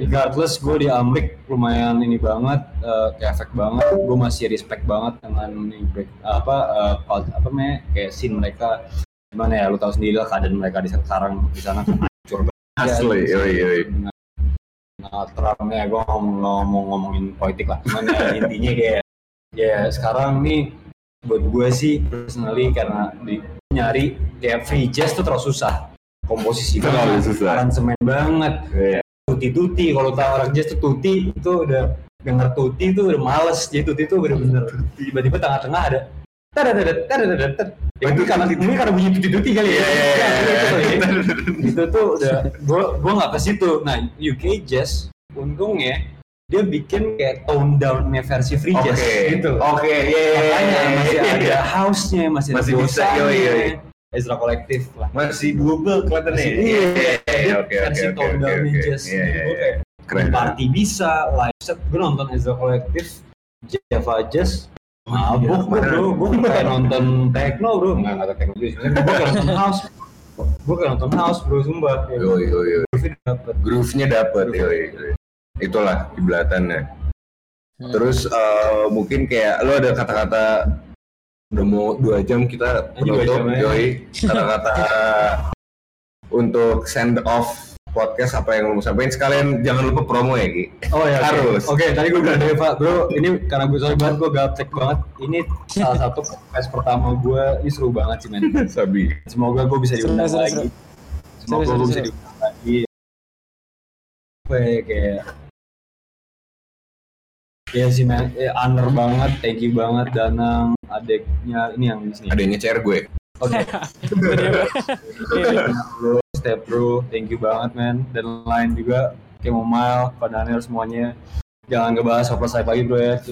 regardless gue di Amrik lumayan ini banget, eh, kayak efek banget. Gue masih respect banget dengan break, apa cult- apa namanya kayak scene mereka. Gimana ya, lu tahu sendiri lah keadaan mereka di sekarang di sana. Asli yoi yoi Dengan Donald Trump ya, gue ngomong, ngomong ngomongin politik lah. Cuman ya intinya kayak ya sekarang nih buat gue sih personally karena di, nyari kayak free jazz tuh terlalu susah komposisi Terlalu banget, susah. aransemen banget Iya. tuti-tuti kalau tahu orang jazz tuh tuti itu udah denger tuti itu udah males jadi tuti itu bener-bener tiba-tiba tengah-tengah ada mungkin karena mungkin karena bunyi Itu iya. kali ya. itu tuh udah gua gua nggak ke situ nah UK jazz untungnya dia bikin kayak tone down versi free jazz gitu Oke, iya, iya, makanya iya, masih iya, ada house-nya masih, Masih ada bisa, yoi, yoi. Ezra Collective lah Masih double kelihatannya. Masih- Iya, iya, iya, versi oke, tone oke, down oke. jazz Gua iya. kayak Keren. party bisa live set gue nonton Ezra Collective Java Jazz mabuk gue bro gue kayak nonton techno bro nggak nggak techno juga gue kayak nonton house gue kayak nonton house bro sumpah kayak Yoi, yoi, groove-nya dapet Groove-nya dapet. Itulah kiblatannya. Hmm. Terus eh, mungkin kayak lo ada kata-kata udah mau dua jam kita penutup, ya. yoi. Kata-kata untuk send off podcast apa yang lo mau sampaikan sekalian jangan lupa promo ya Ki. Oh ya, oke. Harus. Oke, tadi gue bilang Deva, bro. Ini karena gue sorry banget, gue gaptek banget. Ini salah satu podcast pertama gue. Ini seru banget sih, men. Sabi. Semoga gue bisa diundang lagi. Semoga gue bisa diundang lagi. Gue kayak Ya sih men, ya, honor banget, thank you banget Danang, adeknya ini yang di sini. Yang ngecer gue. Oke. Iya. Step bro, thank you banget men. Dan lain juga, kayak Mile, Pak Daniel semuanya. Jangan ngebahas Hopeless Life lagi bro ya.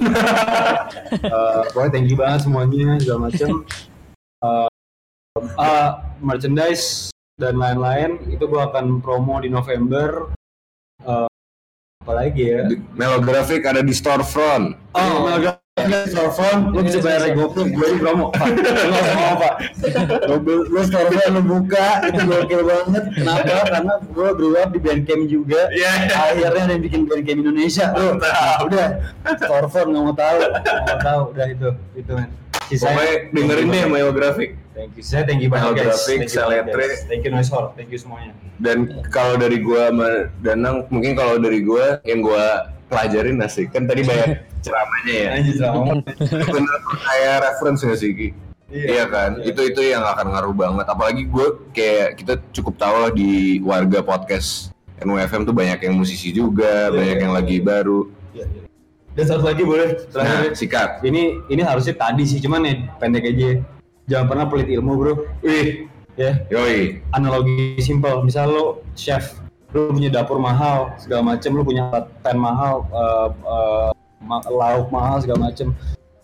Eh, pokoknya thank you banget semuanya, segala macem. Eh, ah, merchandise dan lain-lain itu gua akan promo di November. Eh, apa lagi ya? Melographic ada di storefront. Oh, Melga harga storefront, lu bisa bayar GoPro, gue di promo. Pak, harus mau pak. Lu, bel- lu buka, itu gokil banget. Kenapa? Karena gue grew up di Bandcamp juga. Iya. Akhirnya ada yang bikin Bandcamp Indonesia. Lu, udah storefront nggak mau tahu, nggak mau tahu. Udah itu, itu men. Sisanya- Pokoknya dengerin deh Mayo Graphic. Thank you, saya thank you banget you banget, Seletre. Thank you Noise thank you semuanya. Dan kalau dari gua sama Danang, mungkin kalau dari gua yang gua pelajarin asik kan tadi banyak ceramahnya ya. Anjir sama. Bener kayak reference nggak sih Ki? Iya, kan, itu itu yang akan ngaruh banget. Apalagi gue kayak kita cukup tahu lah di warga podcast NUFM tuh banyak yang musisi juga, banyak yang lagi baru. Dan satu lagi boleh Nah, terakhir. sikat. ini ini harusnya tadi sih cuman ya pendek aja jangan pernah pelit ilmu bro Wih, ya yoi. analogi simpel misal lo chef lo punya dapur mahal segala macem lo punya pan mahal eh, ma- lauk mahal segala macem.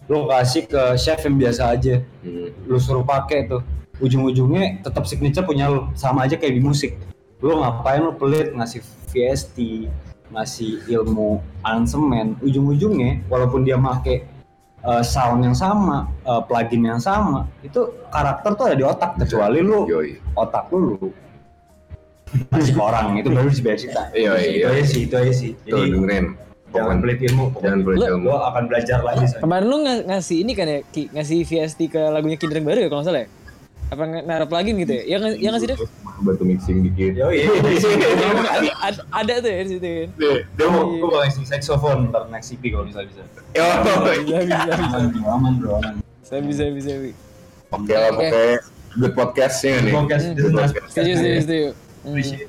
Lo kasih ke chef yang biasa aja. Hmm. lo suruh pakai tuh. Ujung-ujungnya tetap signature punya lo sama aja kayak di musik. Lo ngapain lo pelit ngasih VST ngasih ilmu aransemen. Ujung-ujungnya walaupun dia make uh, sound yang sama uh, plugin yang sama itu karakter tuh ada di otak. Kecuali lu Yoi. otak lu lu kasih ke orang. Itu baru bisa kita Iya, iya. itu aja sih itu aja sih. Tuh jadi dengerin. Jangan pelit ilmu Jangan pelit ilmu. lo akan belajar lagi Say. Kemarin lu ng- ngasih ini kan ya, Ki, ngasih VST ke lagunya Kinder yang baru ya kalau nggak salah ya? Apa naruh plugin gitu ya? Ya nggak ya nggak sih, Dev? Bantu mixing dikit. Yo, iya. ada, ada, ada tuh ya di situ kan? Dia mau gue mau isi saxophone ntar next EP kalau bisa bisa. Yo, Bisa, bisa, bisa. Aman bro, aman. Saya bisa, bisa, bisa. Oke lah, pokoknya good podcastnya nih. Podcast Hmm. this is Good podcast. Setuju, setuju, setuju. Hmm. Appreciate.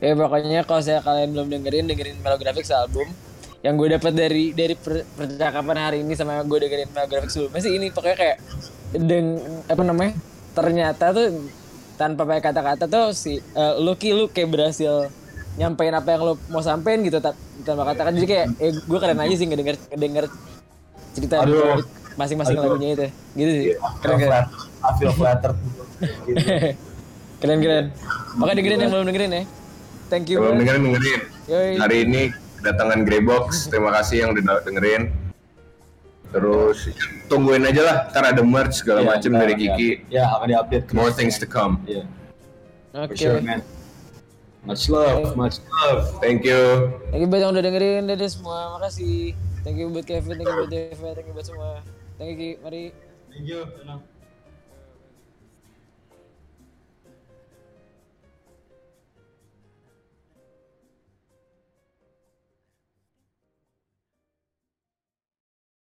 Ya pokoknya kalau saya kalian belum dengerin, dengerin Melographics album. Yang gue dapat dari dari per- percakapan hari ini sama gue dengerin Melographics sebelumnya sih ini pokoknya kayak deng apa namanya ternyata tuh tanpa pakai kata-kata tuh si eh, lu Ki, lu kayak berhasil nyampein apa yang lu mau sampein gitu ta- tanpa kata-kata. Jadi kayak eh gue keren aja sih ngedenger ngedenger cerita masing-masing lagunya itu. Gitu sih. Keren keren. Flat- I feel flattered. Gitu. keren keren. Makanya dengerin yang belum dengerin ya thank you Kalau dengerin dengerin. Yoi. Hari ini kedatangan Greybox. Terima kasih yang udah dengerin. Terus tungguin aja lah, ntar ada merch segala macem ntar dari Kiki. Ya, akan diupdate. More things to come. Iya. oke For sure, man. Much love, much love. Thank you. Thank you buat yang udah dengerin dadah semua. Makasih. Thank you buat Kevin, thank you buat Deva, thank you buat semua. Thank you Ki, mari. Thank you.